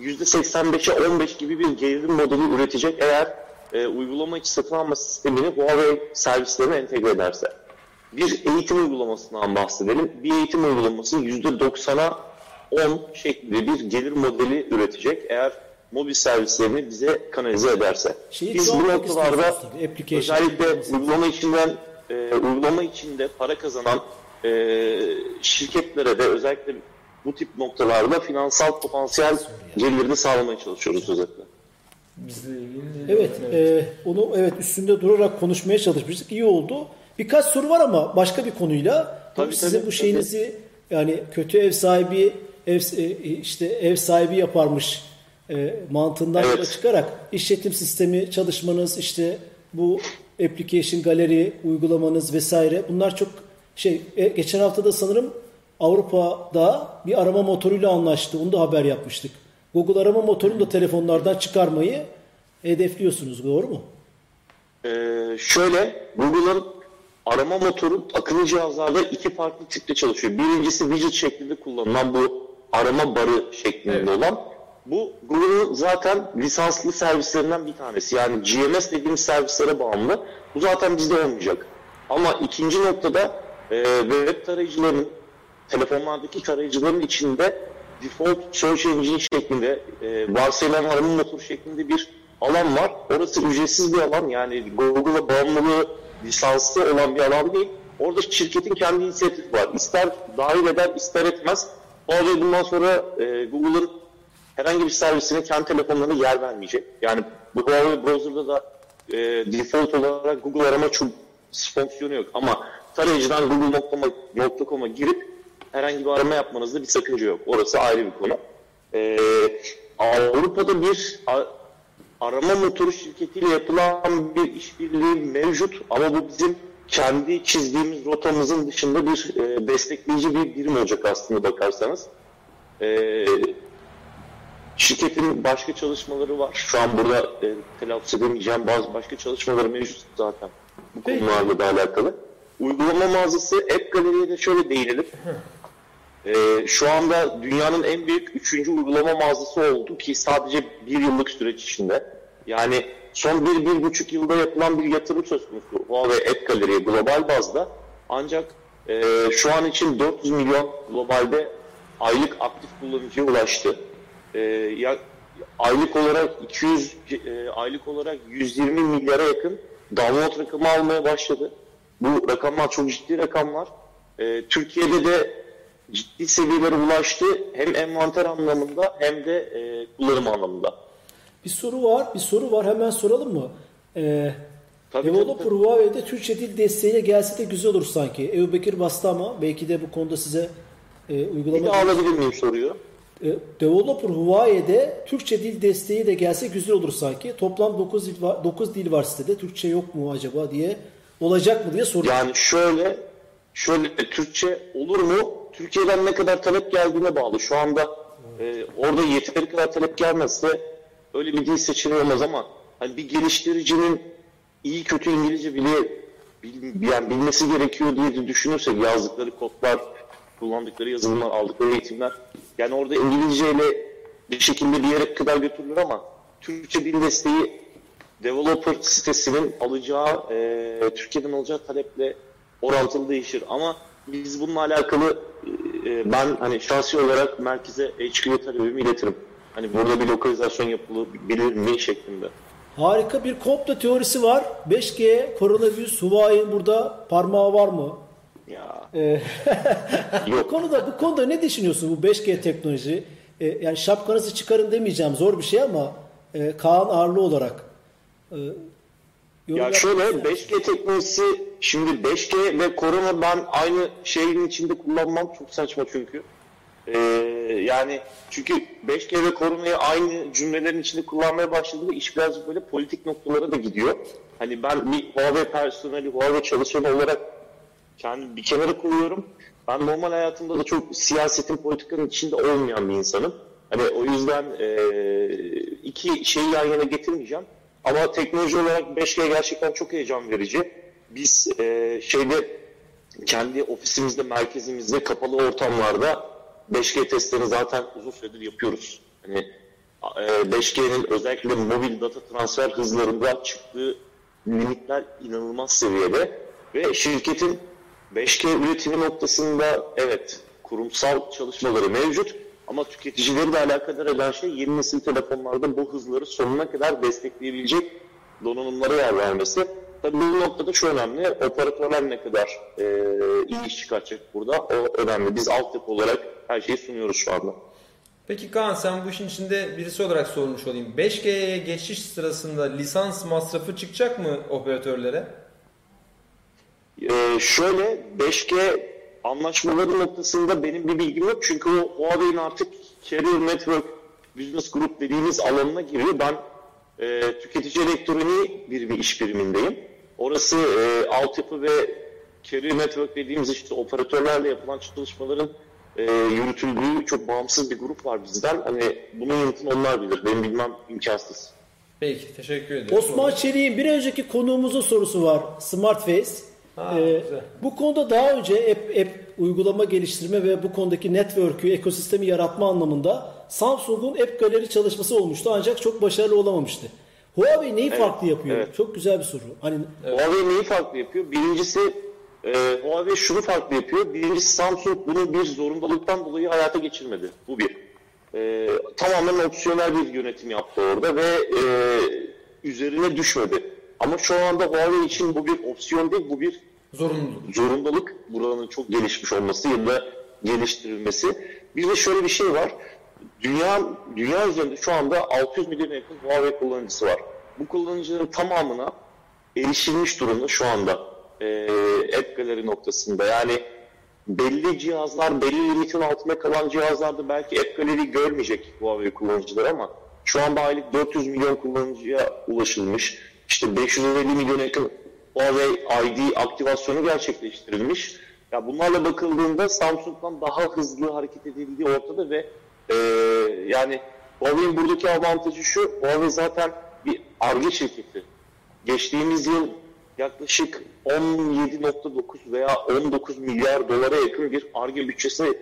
%85'e 15 gibi bir gelir modeli üretecek eğer e, uygulama içi satın alma sistemini Huawei servislerine entegre ederse. Bir eğitim uygulamasından bahsedelim. Bir eğitim uygulaması %90'a 10 şeklinde bir gelir modeli üretecek eğer mobil servislerini bize kanalize ederse. Şeyi Biz bu noktalarda özellikle uygulama içinden e, uygulama içinde para kazanan e, şirketlere de özellikle bu tip noktalarda finansal potansiyel gelirini sağlamaya çalışıyoruz özetle. Bizle ilgili. Evet, e, onu evet üstünde durarak konuşmaya çalışmıştık. İyi oldu. Birkaç soru var ama başka bir konuyla. Tabii, Sizin tabii, bu şeyinizi yani kötü ev sahibi ev e, işte ev sahibi yaparmış e, mantığından Evet. yola çıkarak işletim sistemi çalışmanız işte bu application galeri uygulamanız vesaire bunlar çok şey e, geçen hafta da sanırım Avrupa'da bir arama motoruyla anlaştı. Onu da haber yapmıştık. Google arama motorunu da telefonlardan çıkarmayı hedefliyorsunuz. Doğru mu? Ee, şöyle Google'ın arama motoru akıllı cihazlarda iki farklı tipte çalışıyor. Birincisi widget şeklinde kullanılan bu arama barı şeklinde Evet. olan. Bu Google'ın zaten lisanslı servislerinden bir tanesi. Yani GMS dediğimiz servislere bağımlı. Bu zaten bizde olmayacak. Ama ikinci noktada e, web tarayıcıların telefonlardaki tarayıcıların içinde default search engine şeklinde e, varsayılan arama motoru şeklinde bir alan var. Orası ücretsiz bir alan yani Google'a bağımlılığı lisanslı olan bir alan değil. Orada şirketin kendi inisiyatifi var. İster dahil eder ister etmez. Huawei bundan sonra e, Google'ın herhangi bir servisine kendi telefonlarına yer vermeyecek. Yani bu Huawei browser'da da e, default olarak Google arama çu- fonksiyonu yok. Ama tarayıcıdan google.com'a girip herhangi bir arama yapmanızda bir sakınca yok. Orası ayrı bir konu. E, Avrupa'da bir arama motoru şirketiyle yapılan bir işbirliği mevcut ama bu bizim kendi çizdiğimiz rotamızın dışında bir e, destekleyici bir birim olacak aslında bakarsanız. E, şirketin başka çalışmaları var. Şu an burada e, telaffuz edemeyeceğim bazı başka çalışmaları mevcut zaten bu konularla da alakalı. Uygulama mağazası App Gallery'e de şöyle değinelim. Ee, şu anda dünyanın en büyük üçüncü uygulama mağazası oldu ki sadece bir yıllık süreç içinde. Yani son bir, bir buçuk yılda yapılan bir yatırım söz konusu Huawei App Gallery'e global bazda. Ancak e, şu an için 400 milyon globalde aylık aktif kullanıcıya ulaştı. E, ya, aylık olarak 200 e, aylık olarak 120 milyara yakın download rakamı almaya başladı. Bu rakamlar çok ciddi rakamlar. E, Türkiye'de de ciddi seviyelere ulaştı hem envanter anlamında hem de e, kullanım anlamında. Bir soru var, bir soru var. Hemen soralım mı? Ee, Tabii, Developer tabii, Huawei'de Türkçe dil desteğiyle gelse de güzel olur sanki. Ebu Bekir bastı ama belki de bu konuda size e, Bir uygulama... daha alabilir miyim soruyu? E, Developer Huawei'de Türkçe dil desteği de gelse güzel olur sanki. Toplam 9 dil var, 9 dil var sitede. Türkçe yok mu acaba diye olacak mı diye soruyor. Yani şöyle, şöyle Türkçe olur mu? Türkiye'den ne kadar talep geldiğine bağlı. Şu anda e, orada yeteri kadar talep gelmezse öyle bir dil seçeneği olmaz ama hani bir geliştiricinin iyi kötü İngilizce bile bil, yani bilmesi gerekiyor diye de düşünürsek yazdıkları kodlar, kullandıkları yazılımlar, aldıkları eğitimler yani orada İngilizceyle bir şekilde bir yere kadar götürülür ama Türkçe dil desteği developer sitesinin alacağı, e, Türkiye'den alacağı taleple orantılı değişir. Ama biz bununla alakalı e, ben hani şahsi olarak merkeze HQ'ye talebimi iletirim. Hani burada bir lokalizasyon yapılabilir mi şeklinde. Harika bir komplo teorisi var. 5G, koronavirüs, Huawei'in burada parmağı var mı? Ya Ee, <laughs> bu konuda bu konuda ne düşünüyorsun bu 5G teknoloji? Ee, yani şapkanızı çıkarın demeyeceğim zor bir şey ama e, Kaan Ağırlı olarak e, Ya şöyle 5G teknolojisi şimdi 5G ve korona ben aynı şeyin içinde kullanmam çok saçma çünkü. Ee, yani çünkü 5G ve koronayı aynı cümlelerin içinde kullanmaya başladığında iş birazcık böyle politik noktalara da gidiyor. Hani ben bir Huawei personeli, Huawei çalışanı olarak kendi bir kenara koyuyorum. Ben normal hayatımda da çok siyasetin, politikanın içinde olmayan bir insanım. Hani o yüzden e, iki şeyi yan yana getirmeyeceğim. Ama teknoloji olarak 5G gerçekten çok heyecan verici. Biz e, şeyde kendi ofisimizde, merkezimizde, kapalı ortamlarda 5G testlerini zaten uzun süredir yapıyoruz. Hani e, 5G'nin özellikle mobil data transfer hızlarında çıktığı limitler inanılmaz seviyede ve şirketin 5G üretimi noktasında evet kurumsal çalışmaları mevcut ama tüketicileri de alakadar eden şey yeni nesil telefonlarda bu hızları sonuna kadar destekleyebilecek donanımlara yer vermesi. Tabii bu noktada şu önemli, operatörler ne kadar e, iyi iş çıkartacak burada o önemli. Biz altyapı olarak her şeyi sunuyoruz şu anda. Peki Kaan sen bu işin içinde birisi olarak sormuş olayım. 5G'ye geçiş sırasında lisans masrafı çıkacak mı operatörlere? Ee, şöyle 5G anlaşmaları noktasında benim bir bilgim yok. Çünkü o Huawei'nin artık Carrier Network Business Group dediğimiz alanına giriyor. Ben e, tüketici elektroniği bir, bir iş birimindeyim. Orası e, altyapı ve Carrier Network dediğimiz işte operatörlerle yapılan çalışmaların e, yürütüldüğü çok bağımsız bir grup var bizden. Hani bunun yanıtını onlar bilir. Benim bilmem imkansız. Peki teşekkür ederim. Osman Çelik'in bir önceki konuğumuzun sorusu var. Smartface. Ha, Ee, güzel. bu konuda daha önce app, app uygulama geliştirme ve bu konudaki network'ü, ekosistemi yaratma anlamında Samsung'un App Gallery çalışması olmuştu ancak çok başarılı olamamıştı. Huawei neyi farklı yapıyor? evet. Çok güzel bir soru. Hani Huawei neyi farklı yapıyor? Birincisi e, Huawei şunu farklı yapıyor. Birincisi Samsung bunu bir zorundalıktan dolayı hayata geçirmedi. Bu bir. E, tamamen opsiyonel bir yönetim yaptı orada ve e, üzerine düşmedi. Ama şu anda Huawei için bu bir opsiyon değil, bu bir Zorunluluk. zorundalık buranın çok gelişmiş olması ya da geliştirilmesi. Bir de şöyle bir şey var. Dünya dünya üzerinde şu anda 600 milyon yakın Huawei kullanıcısı var. Bu kullanıcıların tamamına erişilmiş durumda şu anda e, App Gallery noktasında. Yani belli cihazlar, belli limitin altında kalan cihazlarda belki App Gallery görmeyecek Huawei kullanıcılar ama şu anda aylık 400 milyon kullanıcıya ulaşılmış. İşte 550 milyon yakın Huawei ID aktivasyonu gerçekleştirilmiş. Ya bunlarla bakıldığında Samsung'dan daha hızlı hareket edildiği ortada ve e, yani Huawei'nin buradaki avantajı şu, Huawei zaten bir ARGE şirketi. Geçtiğimiz yıl yaklaşık 17.9 veya 19 milyar dolara yakın bir ARGE bütçesi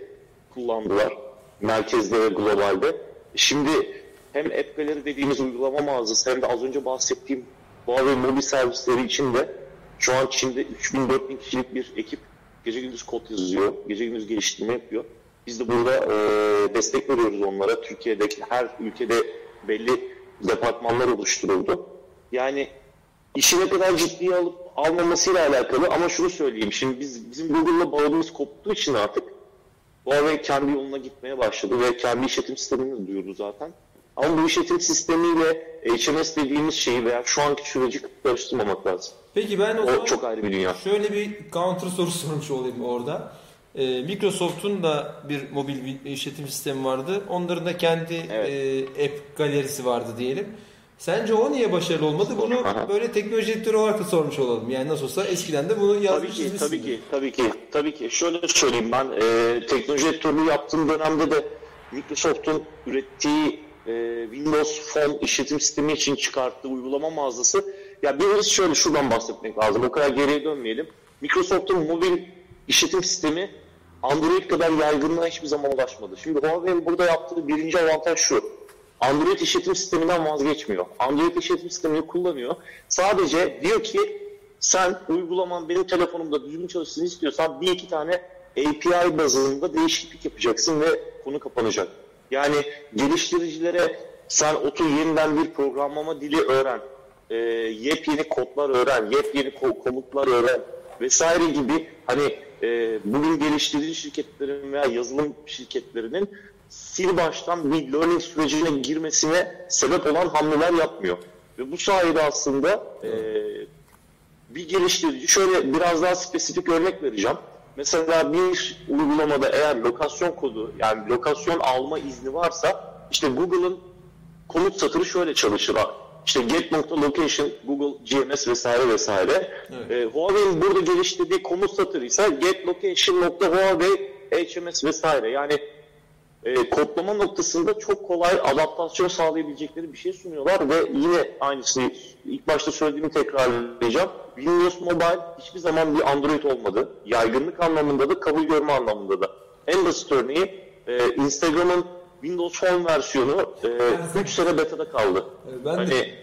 kullandılar merkezde ve globalde. Şimdi hem App dediğimiz uygulama mağazası hem de az önce bahsettiğim Huawei mobil servisleri için de şu an Çin'de 3000-4000 kişilik bir ekip gece gündüz kod yazıyor, gece gündüz geliştirme yapıyor. Biz de burada e, destek veriyoruz onlara. Türkiye'deki her ülkede belli departmanlar oluşturuldu. Yani işi ne kadar ciddiye alıp almamasıyla alakalı ama şunu söyleyeyim. Şimdi biz bizim Google'la bağımız koptuğu için artık Huawei kendi yoluna gitmeye başladı ve kendi işletim sistemini duyurdu zaten. Ama bu işletim sistemiyle HMS dediğimiz şeyi veya şu anki süreci karıştırmamak lazım. Peki ben o, O zaman çok ayrı bir dünya. şöyle bir counter soru sormuş olayım orada. Ee, Microsoft'un da bir mobil işletim sistemi vardı. Onların da kendi Evet. e, app galerisi vardı diyelim. Sence o niye başarılı olmadı? Bunu Aha. böyle teknoloji editörü olarak da sormuş olalım. Yani nasıl olsa eskiden de bunu Tabii yazmış ki, çizmişsin. tabii ki, tabii ki, tabii ki. Şöyle söyleyeyim ben e, teknoloji editörlüğü yaptığım dönemde de Microsoft'un ürettiği e, Windows Phone işletim sistemi için çıkarttığı uygulama mağazası. Ya bir şöyle şuradan bahsetmek lazım. O kadar geriye dönmeyelim. Microsoft'un mobil işletim sistemi Android kadar yaygınlığa hiçbir zaman ulaşmadı. Şimdi Huawei'nin burada yaptığı birinci avantaj şu. Android işletim sisteminden vazgeçmiyor. Android işletim sistemini kullanıyor. Sadece diyor ki sen uygulaman benim telefonumda düzgün çalışsın istiyorsan bir iki tane API bazında değişiklik yapacaksın ve konu kapanacak. Yani geliştiricilere sen otur yeniden bir programlama dili öğren, e, yepyeni kodlar öğren, yepyeni ko- komutlar öğren vesaire gibi hani e, bugün geliştirici şirketlerin veya yazılım şirketlerinin sil baştan bir learning sürecine girmesine sebep olan hamleler yapmıyor. Ve bu sayede aslında e, bir geliştirici şöyle biraz daha spesifik örnek vereceğim. Mesela bir uygulamada eğer lokasyon kodu yani lokasyon alma izni varsa işte Google'ın komut satırı şöyle çalışır. İşte get.location, Google GMS vesaire vesaire. Ee, Huawei'nin burada geliştirdiği komut satırı ise getlocation.huawei HMS vesaire. Yani e, kodlama noktasında çok kolay adaptasyon sağlayabilecekleri bir şey sunuyorlar ve yine aynısını ilk başta söylediğimi tekrarlayacağım. Windows Mobile hiçbir zaman bir Android olmadı. Yaygınlık anlamında da kabul görme anlamında da. En basit örneği e, Instagram'ın Windows Phone versiyonu 3 sene beta'da kaldı. Ben de- hani,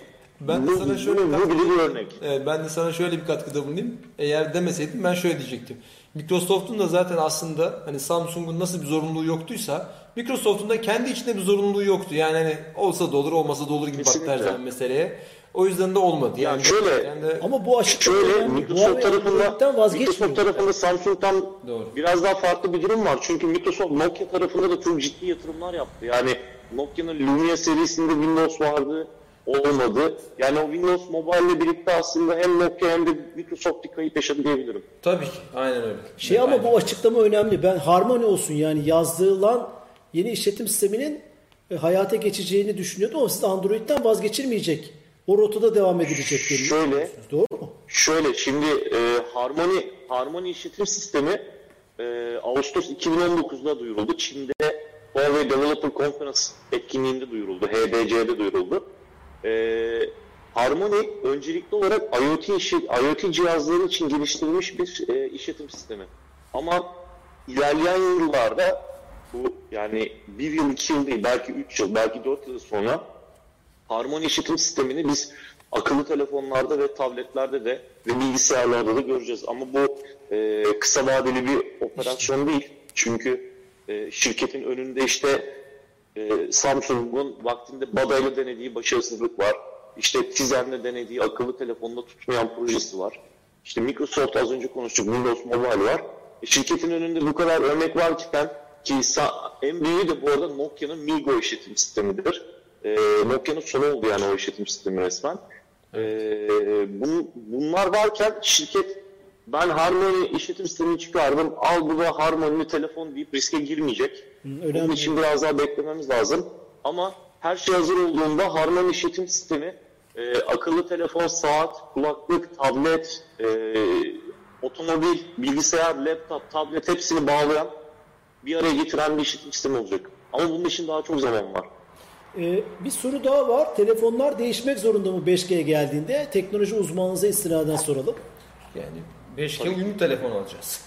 ben de bu, sana şöyle bu, bu bile bir örnek. Evet, ben de sana şöyle bir katkıda bulunayım. Eğer demeseydim ben şöyle diyecektim. Microsoft'un da zaten aslında hani Samsung'un nasıl bir zorunluluğu yoktuysa Microsoft'un da kendi içinde bir zorunluluğu yoktu. Yani hani olsa da olur olmasa da olur gibi Kesinlikle. zaman meseleye. O yüzden de olmadı. Yani şöyle- yani de- Ama bu açıklama Şöyle önemli. Microsoft tarafında. Microsoft tarafında Samsung'dan Doğru. biraz daha farklı bir durum var. Çünkü Microsoft Nokia tarafında da çok ciddi yatırımlar yaptı. Yani Nokia'nın Lumia serisinde Windows vardı. Olmadı. Yani o Windows Mobile ile birlikte aslında hem Nokia hem de Microsoft bir kayıp yaşadı diyebilirim. Tabii ki. Aynen öyle. Şey ama Aynen. bu açıklama önemli. Ben Harmony olsun yani yazdığı yeni işletim sisteminin e, hayata geçeceğini düşünüyordum ama siz Android'den vazgeçilmeyecek. O rotada devam edilecek deniyor. Şöyle Doğru mu? Şöyle şimdi e, Harmony Harmony işletim sistemi e, Ağustos 2019'da duyuruldu. Çin'de Huawei Developer Conference etkinliğinde duyuruldu. HDC'de duyuruldu. E, Harmony öncelikli olarak IoT, işi, IoT cihazları için geliştirilmiş bir e, işletim sistemi. Ama ilerleyen yıllarda bu yani bir yıl, iki yıl değil belki üç yıl, belki dört yıl sonra Harmony işletim sistemini biz akıllı telefonlarda ve tabletlerde de ve bilgisayarlarda da göreceğiz. Ama bu e, kısa vadeli bir operasyon değil. Çünkü e, şirketin önünde işte e, Samsung'un vaktinde Bada ile denediği başarısızlık var. İşte Tizen'le denediği akıllı telefonda tutmayan projesi var. İşte Microsoft az önce konuştuk Windows Mobile var. E, şirketin önünde bu kadar örnek varken ki en büyüğü de bu arada Nokia'nın Migo işletim sistemidir. E, Nokia'nın sonu oldu yani o işletim sistemi resmen. E, bun- bunlar varken şirket ben Harmony işletim sistemini çıkardım. Al bu da Harmony'li telefon deyip riske girmeyecek. Bunun önemli. için biraz daha beklememiz lazım. Ama her şey hazır olduğunda Harmony işletim sistemi e, akıllı telefon, saat, kulaklık, tablet, e, otomobil, bilgisayar, laptop, tablet hepsini bağlayan bir araya getiren bir işletim sistemi olacak. Ama bunun için daha çok zaman var. Ee, bir soru daha var. Telefonlar değişmek zorunda mı 5G geldiğinde? Teknoloji uzmanınıza istinaden soralım. Yani 5G uyumlu telefon alacağız.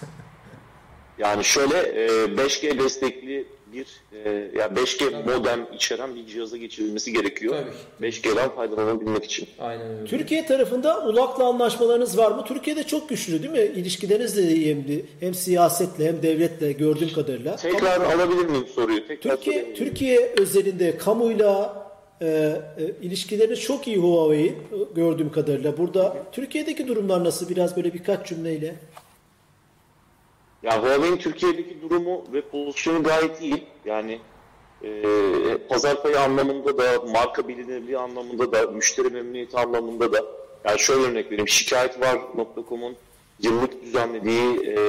Yani şöyle e, 5G destekli bir e, yani 5G modem içeren bir cihaza geçirilmesi gerekiyor. Tabii 5G'den faydalanabilmek için. Aynen öyle. Türkiye tarafında ulakla anlaşmalarınız var mı? Türkiye'de çok güçlü değil mi? İlişkileriniz de iyi hem, hem siyasetle hem devletle gördüğüm kadarıyla. Tekrar alabilir miyim soruyu? Tekrar Türkiye? Türkiye özelinde kamuyla e, e, ilişkileriniz çok iyi Huawei'in gördüğüm kadarıyla. Burada Türkiye'deki durumlar nasıl? Biraz böyle birkaç cümleyle. Ya Huawei'in Türkiye'deki durumu ve pozisyonu gayet iyi. Yani e, pazar payı anlamında da, marka bilinirliği anlamında da, müşteri memnuniyeti anlamında da. Yani şöyle örnek vereyim. Şikayetvar.com'un yıllık düzenlediği e,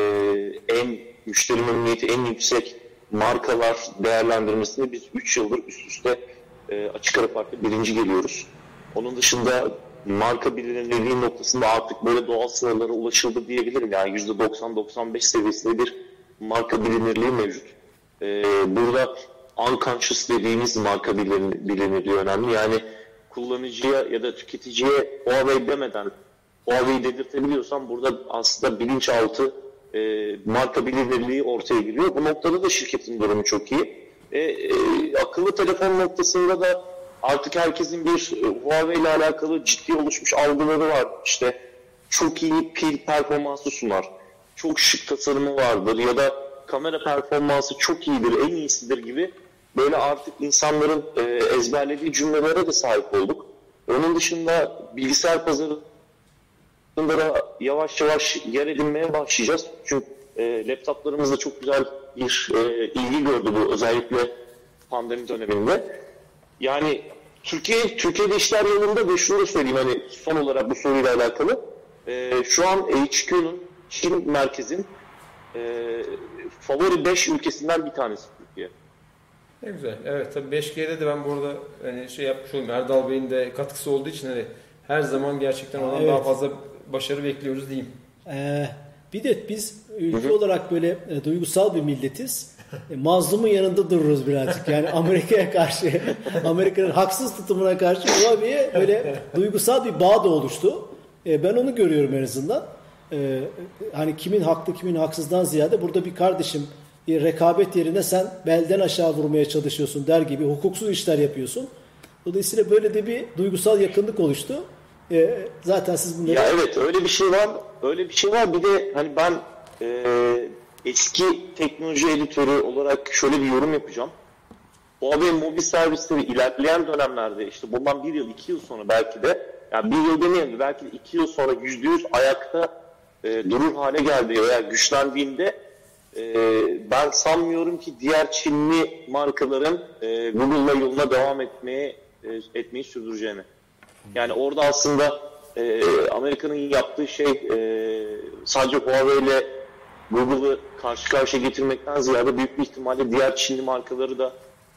en müşteri memnuniyeti en yüksek markalar değerlendirmesinde biz 3 yıldır üst üste e, açık ara farklı birinci geliyoruz. Onun dışında marka bilinirliği noktasında artık böyle doğal sınırlara ulaşıldı diyebilirim. Yani %90-95 seviyesinde bir marka bilinirliği mevcut. Ee, burada unconscious dediğimiz marka bilin- bilinirliği önemli. Yani kullanıcıya ya da tüketiciye Huawei demeden Huawei dedirtebiliyorsan burada aslında bilinçaltı e, marka bilinirliği ortaya giriyor. Bu noktada da şirketin durumu çok iyi. E, e, akıllı telefon noktasında da artık herkesin bir e, Huawei ile alakalı ciddi oluşmuş algıları var. İşte çok iyi pil performansı sunar. Çok şık tasarımı vardır ya da kamera performansı çok iyidir, en iyisidir gibi böyle artık insanların e, ezberlediği cümlelere de sahip olduk. Onun dışında bilgisayar pazarı bunlara yavaş yavaş yer edinmeye başlayacağız. Çünkü e, laptoplarımızda çok güzel bir e, ilgi gördü bu özellikle pandemi döneminde. Yani Türkiye Türkiye'de işler yolunda ve şunu da söyleyeyim hani son olarak bu soruyla alakalı. E, şu an HQ'nun Çin merkezin e, favori 5 ülkesinden bir tanesi Türkiye. Ne güzel. Evet tabii 5G'de de ben burada hani şey yapmış olayım. Erdal Bey'in de katkısı olduğu için hani her zaman gerçekten ondan Evet. daha fazla başarı bekliyoruz diyeyim. Ee, bir de biz ülke olarak böyle e, duygusal bir milletiz. E, mazlumun yanında dururuz birazcık. Yani Amerika'ya karşı, Amerika'nın haksız tutumuna karşı Huawei'ye böyle duygusal bir bağ da oluştu. E, ben onu görüyorum en azından. E, hani kimin haklı kimin haksızdan ziyade burada bir kardeşim bir rekabet yerine sen belden aşağı vurmaya çalışıyorsun der gibi hukuksuz işler yapıyorsun. Dolayısıyla böyle de bir duygusal yakınlık oluştu. E, zaten siz bunları Ya evet öyle bir şey var. Öyle bir şey var. Bir de hani ben e, eski teknoloji editörü olarak şöyle bir yorum yapacağım. Huawei mobil servisleri ilerleyen dönemlerde işte bundan bir yıl iki yıl sonra belki de yani bir yıl demeyelim belki de iki yıl sonra yüzde yüz ayakta e, durur hale geldi veya güçlendiğinde e, ben sanmıyorum ki diğer Çinli markaların e, Google'la yoluna devam etmeye e, etmeyi sürdüreceğini. Yani orada aslında e, Amerika'nın yaptığı şey e, sadece Huawei ile Google'ı karşı karşıya getirmekten ziyade büyük bir ihtimalle diğer Çinli markaları da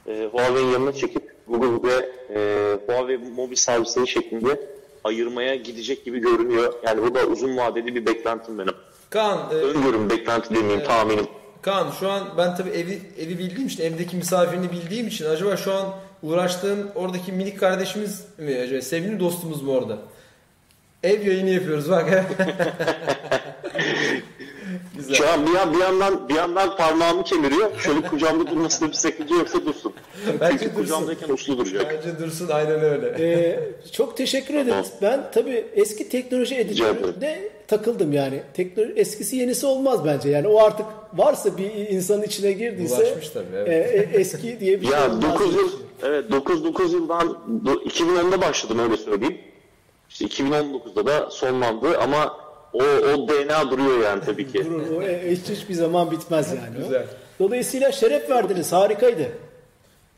e, Huawei'nin yanına çekip Google ve e, Huawei mobil servisleri şeklinde ayırmaya gidecek gibi görünüyor. Yani bu da uzun vadeli bir beklentim benim. Kaan, e, Öngörüm, beklenti demeyeyim, Evet. tahminim. Kaan şu an ben tabii evi evi bildiğim için evdeki misafirini bildiğim için acaba şu an uğraştığın oradaki minik kardeşimiz mi acaba sevgili dostumuz mu orada? Ev yayını yapıyoruz bak. <laughs> <laughs> Güzel. Şu an bir, yan, bir yandan bir yandan parmağımı kemiriyor. Şöyle kucağımda durmasında bir sakınca yoksa dursun. Bence Çünkü dursun. kucağımdayken uslu duracak. Bence dursun aynen öyle. Ee, çok teşekkür ederiz. Ben tabii eski teknoloji editöründe takıldım yani. Teknoloji eskisi yenisi olmaz bence. Yani o artık varsa bir insanın içine girdiyse Bulaşmış tabii, evet. e, e, eski diye bir <laughs> şey Ya olmaz. 9 yıl, evet 9-9 yıldan do- 2010'da başladım öyle söyleyeyim. İşte 2019'da da sonlandı ama o, o DNA duruyor yani tabii ki. Durur, o e, hiç, hiçbir zaman bitmez yani. Güzel. Dolayısıyla şeref verdiniz. Harikaydı.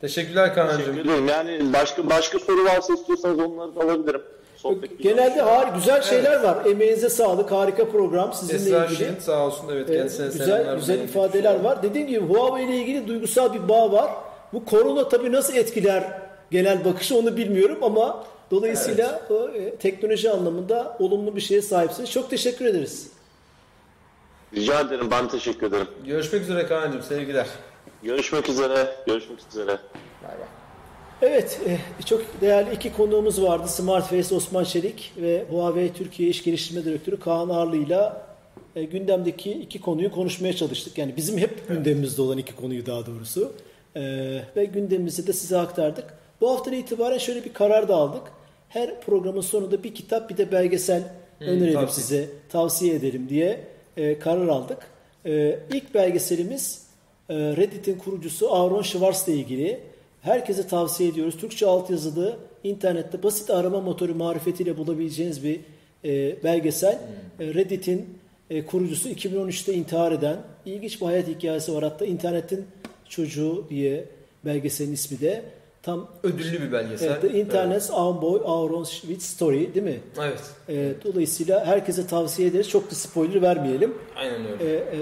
Teşekkürler Kaan'cığım. Teşekkür ederim. Yani başka başka soru varsa istiyorsanız onları da alabilirim. Sohbet Genelde har güzel şeyler var. Emeğinize sağlık. Harika program sizinle Esra ilgili. Şirin sağ olsun evet Ee, kendisine güzel selamlar. güzel ifadeler var. Dediğim gibi Huawei ile ilgili duygusal bir bağ var. Bu korona tabii nasıl etkiler genel bakışı onu bilmiyorum ama dolayısıyla o, e, teknoloji anlamında olumlu bir şeye sahipsiniz. Çok teşekkür ederiz. Rica ederim. Ben teşekkür ederim. Görüşmek üzere Kaan'cığım sevgiler. Görüşmek üzere. Görüşmek üzere. Bay bay. Evet, e, çok değerli iki konuğumuz vardı. Smartface Osman Çelik ve Huawei Türkiye İş Geliştirme Direktörü Kaan Arlı'yla e, gündemdeki iki konuyu konuşmaya çalıştık. Yani bizim hep gündemimizde olan iki konuyu daha doğrusu. Ve gündemimizi de size aktardık. Bu haftadan itibaren şöyle bir karar da aldık. Her programın sonunda bir kitap bir de belgesel önerelim tavsiye. size, tavsiye edelim diye e, karar aldık. E, ilk belgeselimiz e, Reddit'in kurucusu Aaron Schwartz ile ilgili. Herkese tavsiye ediyoruz. Türkçe altyazılı, internette basit arama motoru marifetiyle bulabileceğiniz bir e, belgesel. E, Reddit'in e, kurucusu 2013'te intihar eden ilginç bir hayat hikayesi var. Hatta internetin çocuğu diye belgeselin ismi de. Tam Ödüllü bir belgesel. evet, The Internet's Own Boy Aaron Schwartz Story değil mi? Evet. E, dolayısıyla herkese tavsiye ederiz. Çok da spoiler vermeyelim. Aynen öyle. Ee,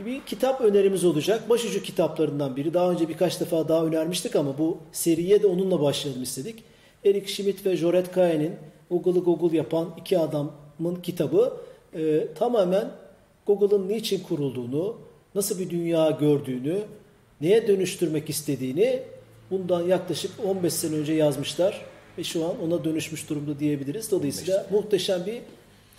e, bir kitap önerimiz olacak. Başucu kitaplarından biri. Daha önce birkaç defa daha önermiştik ama bu seriye de onunla başlayalım istedik. Eric Schmidt ve Joret Kaye'nin Google'ı Google yapan iki adamın kitabı e, tamamen Google'ın niçin kurulduğunu, nasıl bir dünya gördüğünü, neye dönüştürmek istediğini bundan yaklaşık 15 sene önce yazmışlar ve şu an ona dönüşmüş durumda diyebiliriz. Dolayısıyla muhteşem bir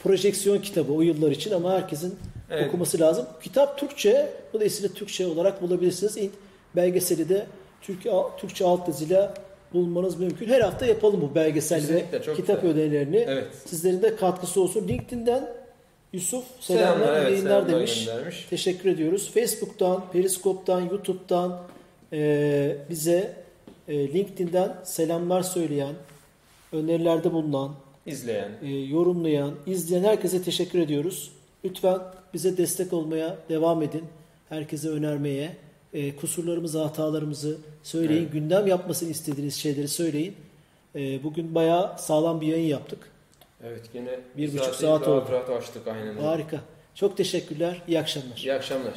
projeksiyon kitabı o yıllar için ama herkesin Evet. okuması lazım. Kitap Türkçe, dolayısıyla Türkçe olarak bulabilirsiniz. İn- Belgeseli de Türkçe, Türkçe alt yazıyla bulmanız mümkün. Her hafta yapalım bu belgesel Kesinlikle, ve kitap güzel. önerilerini. Evet. Sizlerin de katkısı olsun. LinkedIn'den Yusuf selamlar, Selamlar, evet, yayınlar selamlar demiş. göndermiş. Teşekkür ediyoruz. Facebook'tan, Periskop'tan, YouTube'dan e, bize e, LinkedIn'den selamlar söyleyen, önerilerde bulunan, İzleyen. e, yorumlayan, izleyen herkese teşekkür ediyoruz. Lütfen bize destek olmaya devam edin. Herkese önermeye, e, kusurlarımızı, hatalarımızı söyleyin. Evet. Gündem yapmasını istediğiniz şeyleri söyleyin. E, bugün bayağı sağlam bir yayın yaptık. Evet gene Bir buçuk saat rahat oldu. rahat açtık aynen. Harika. Çok teşekkürler. İyi akşamlar. İyi akşamlar.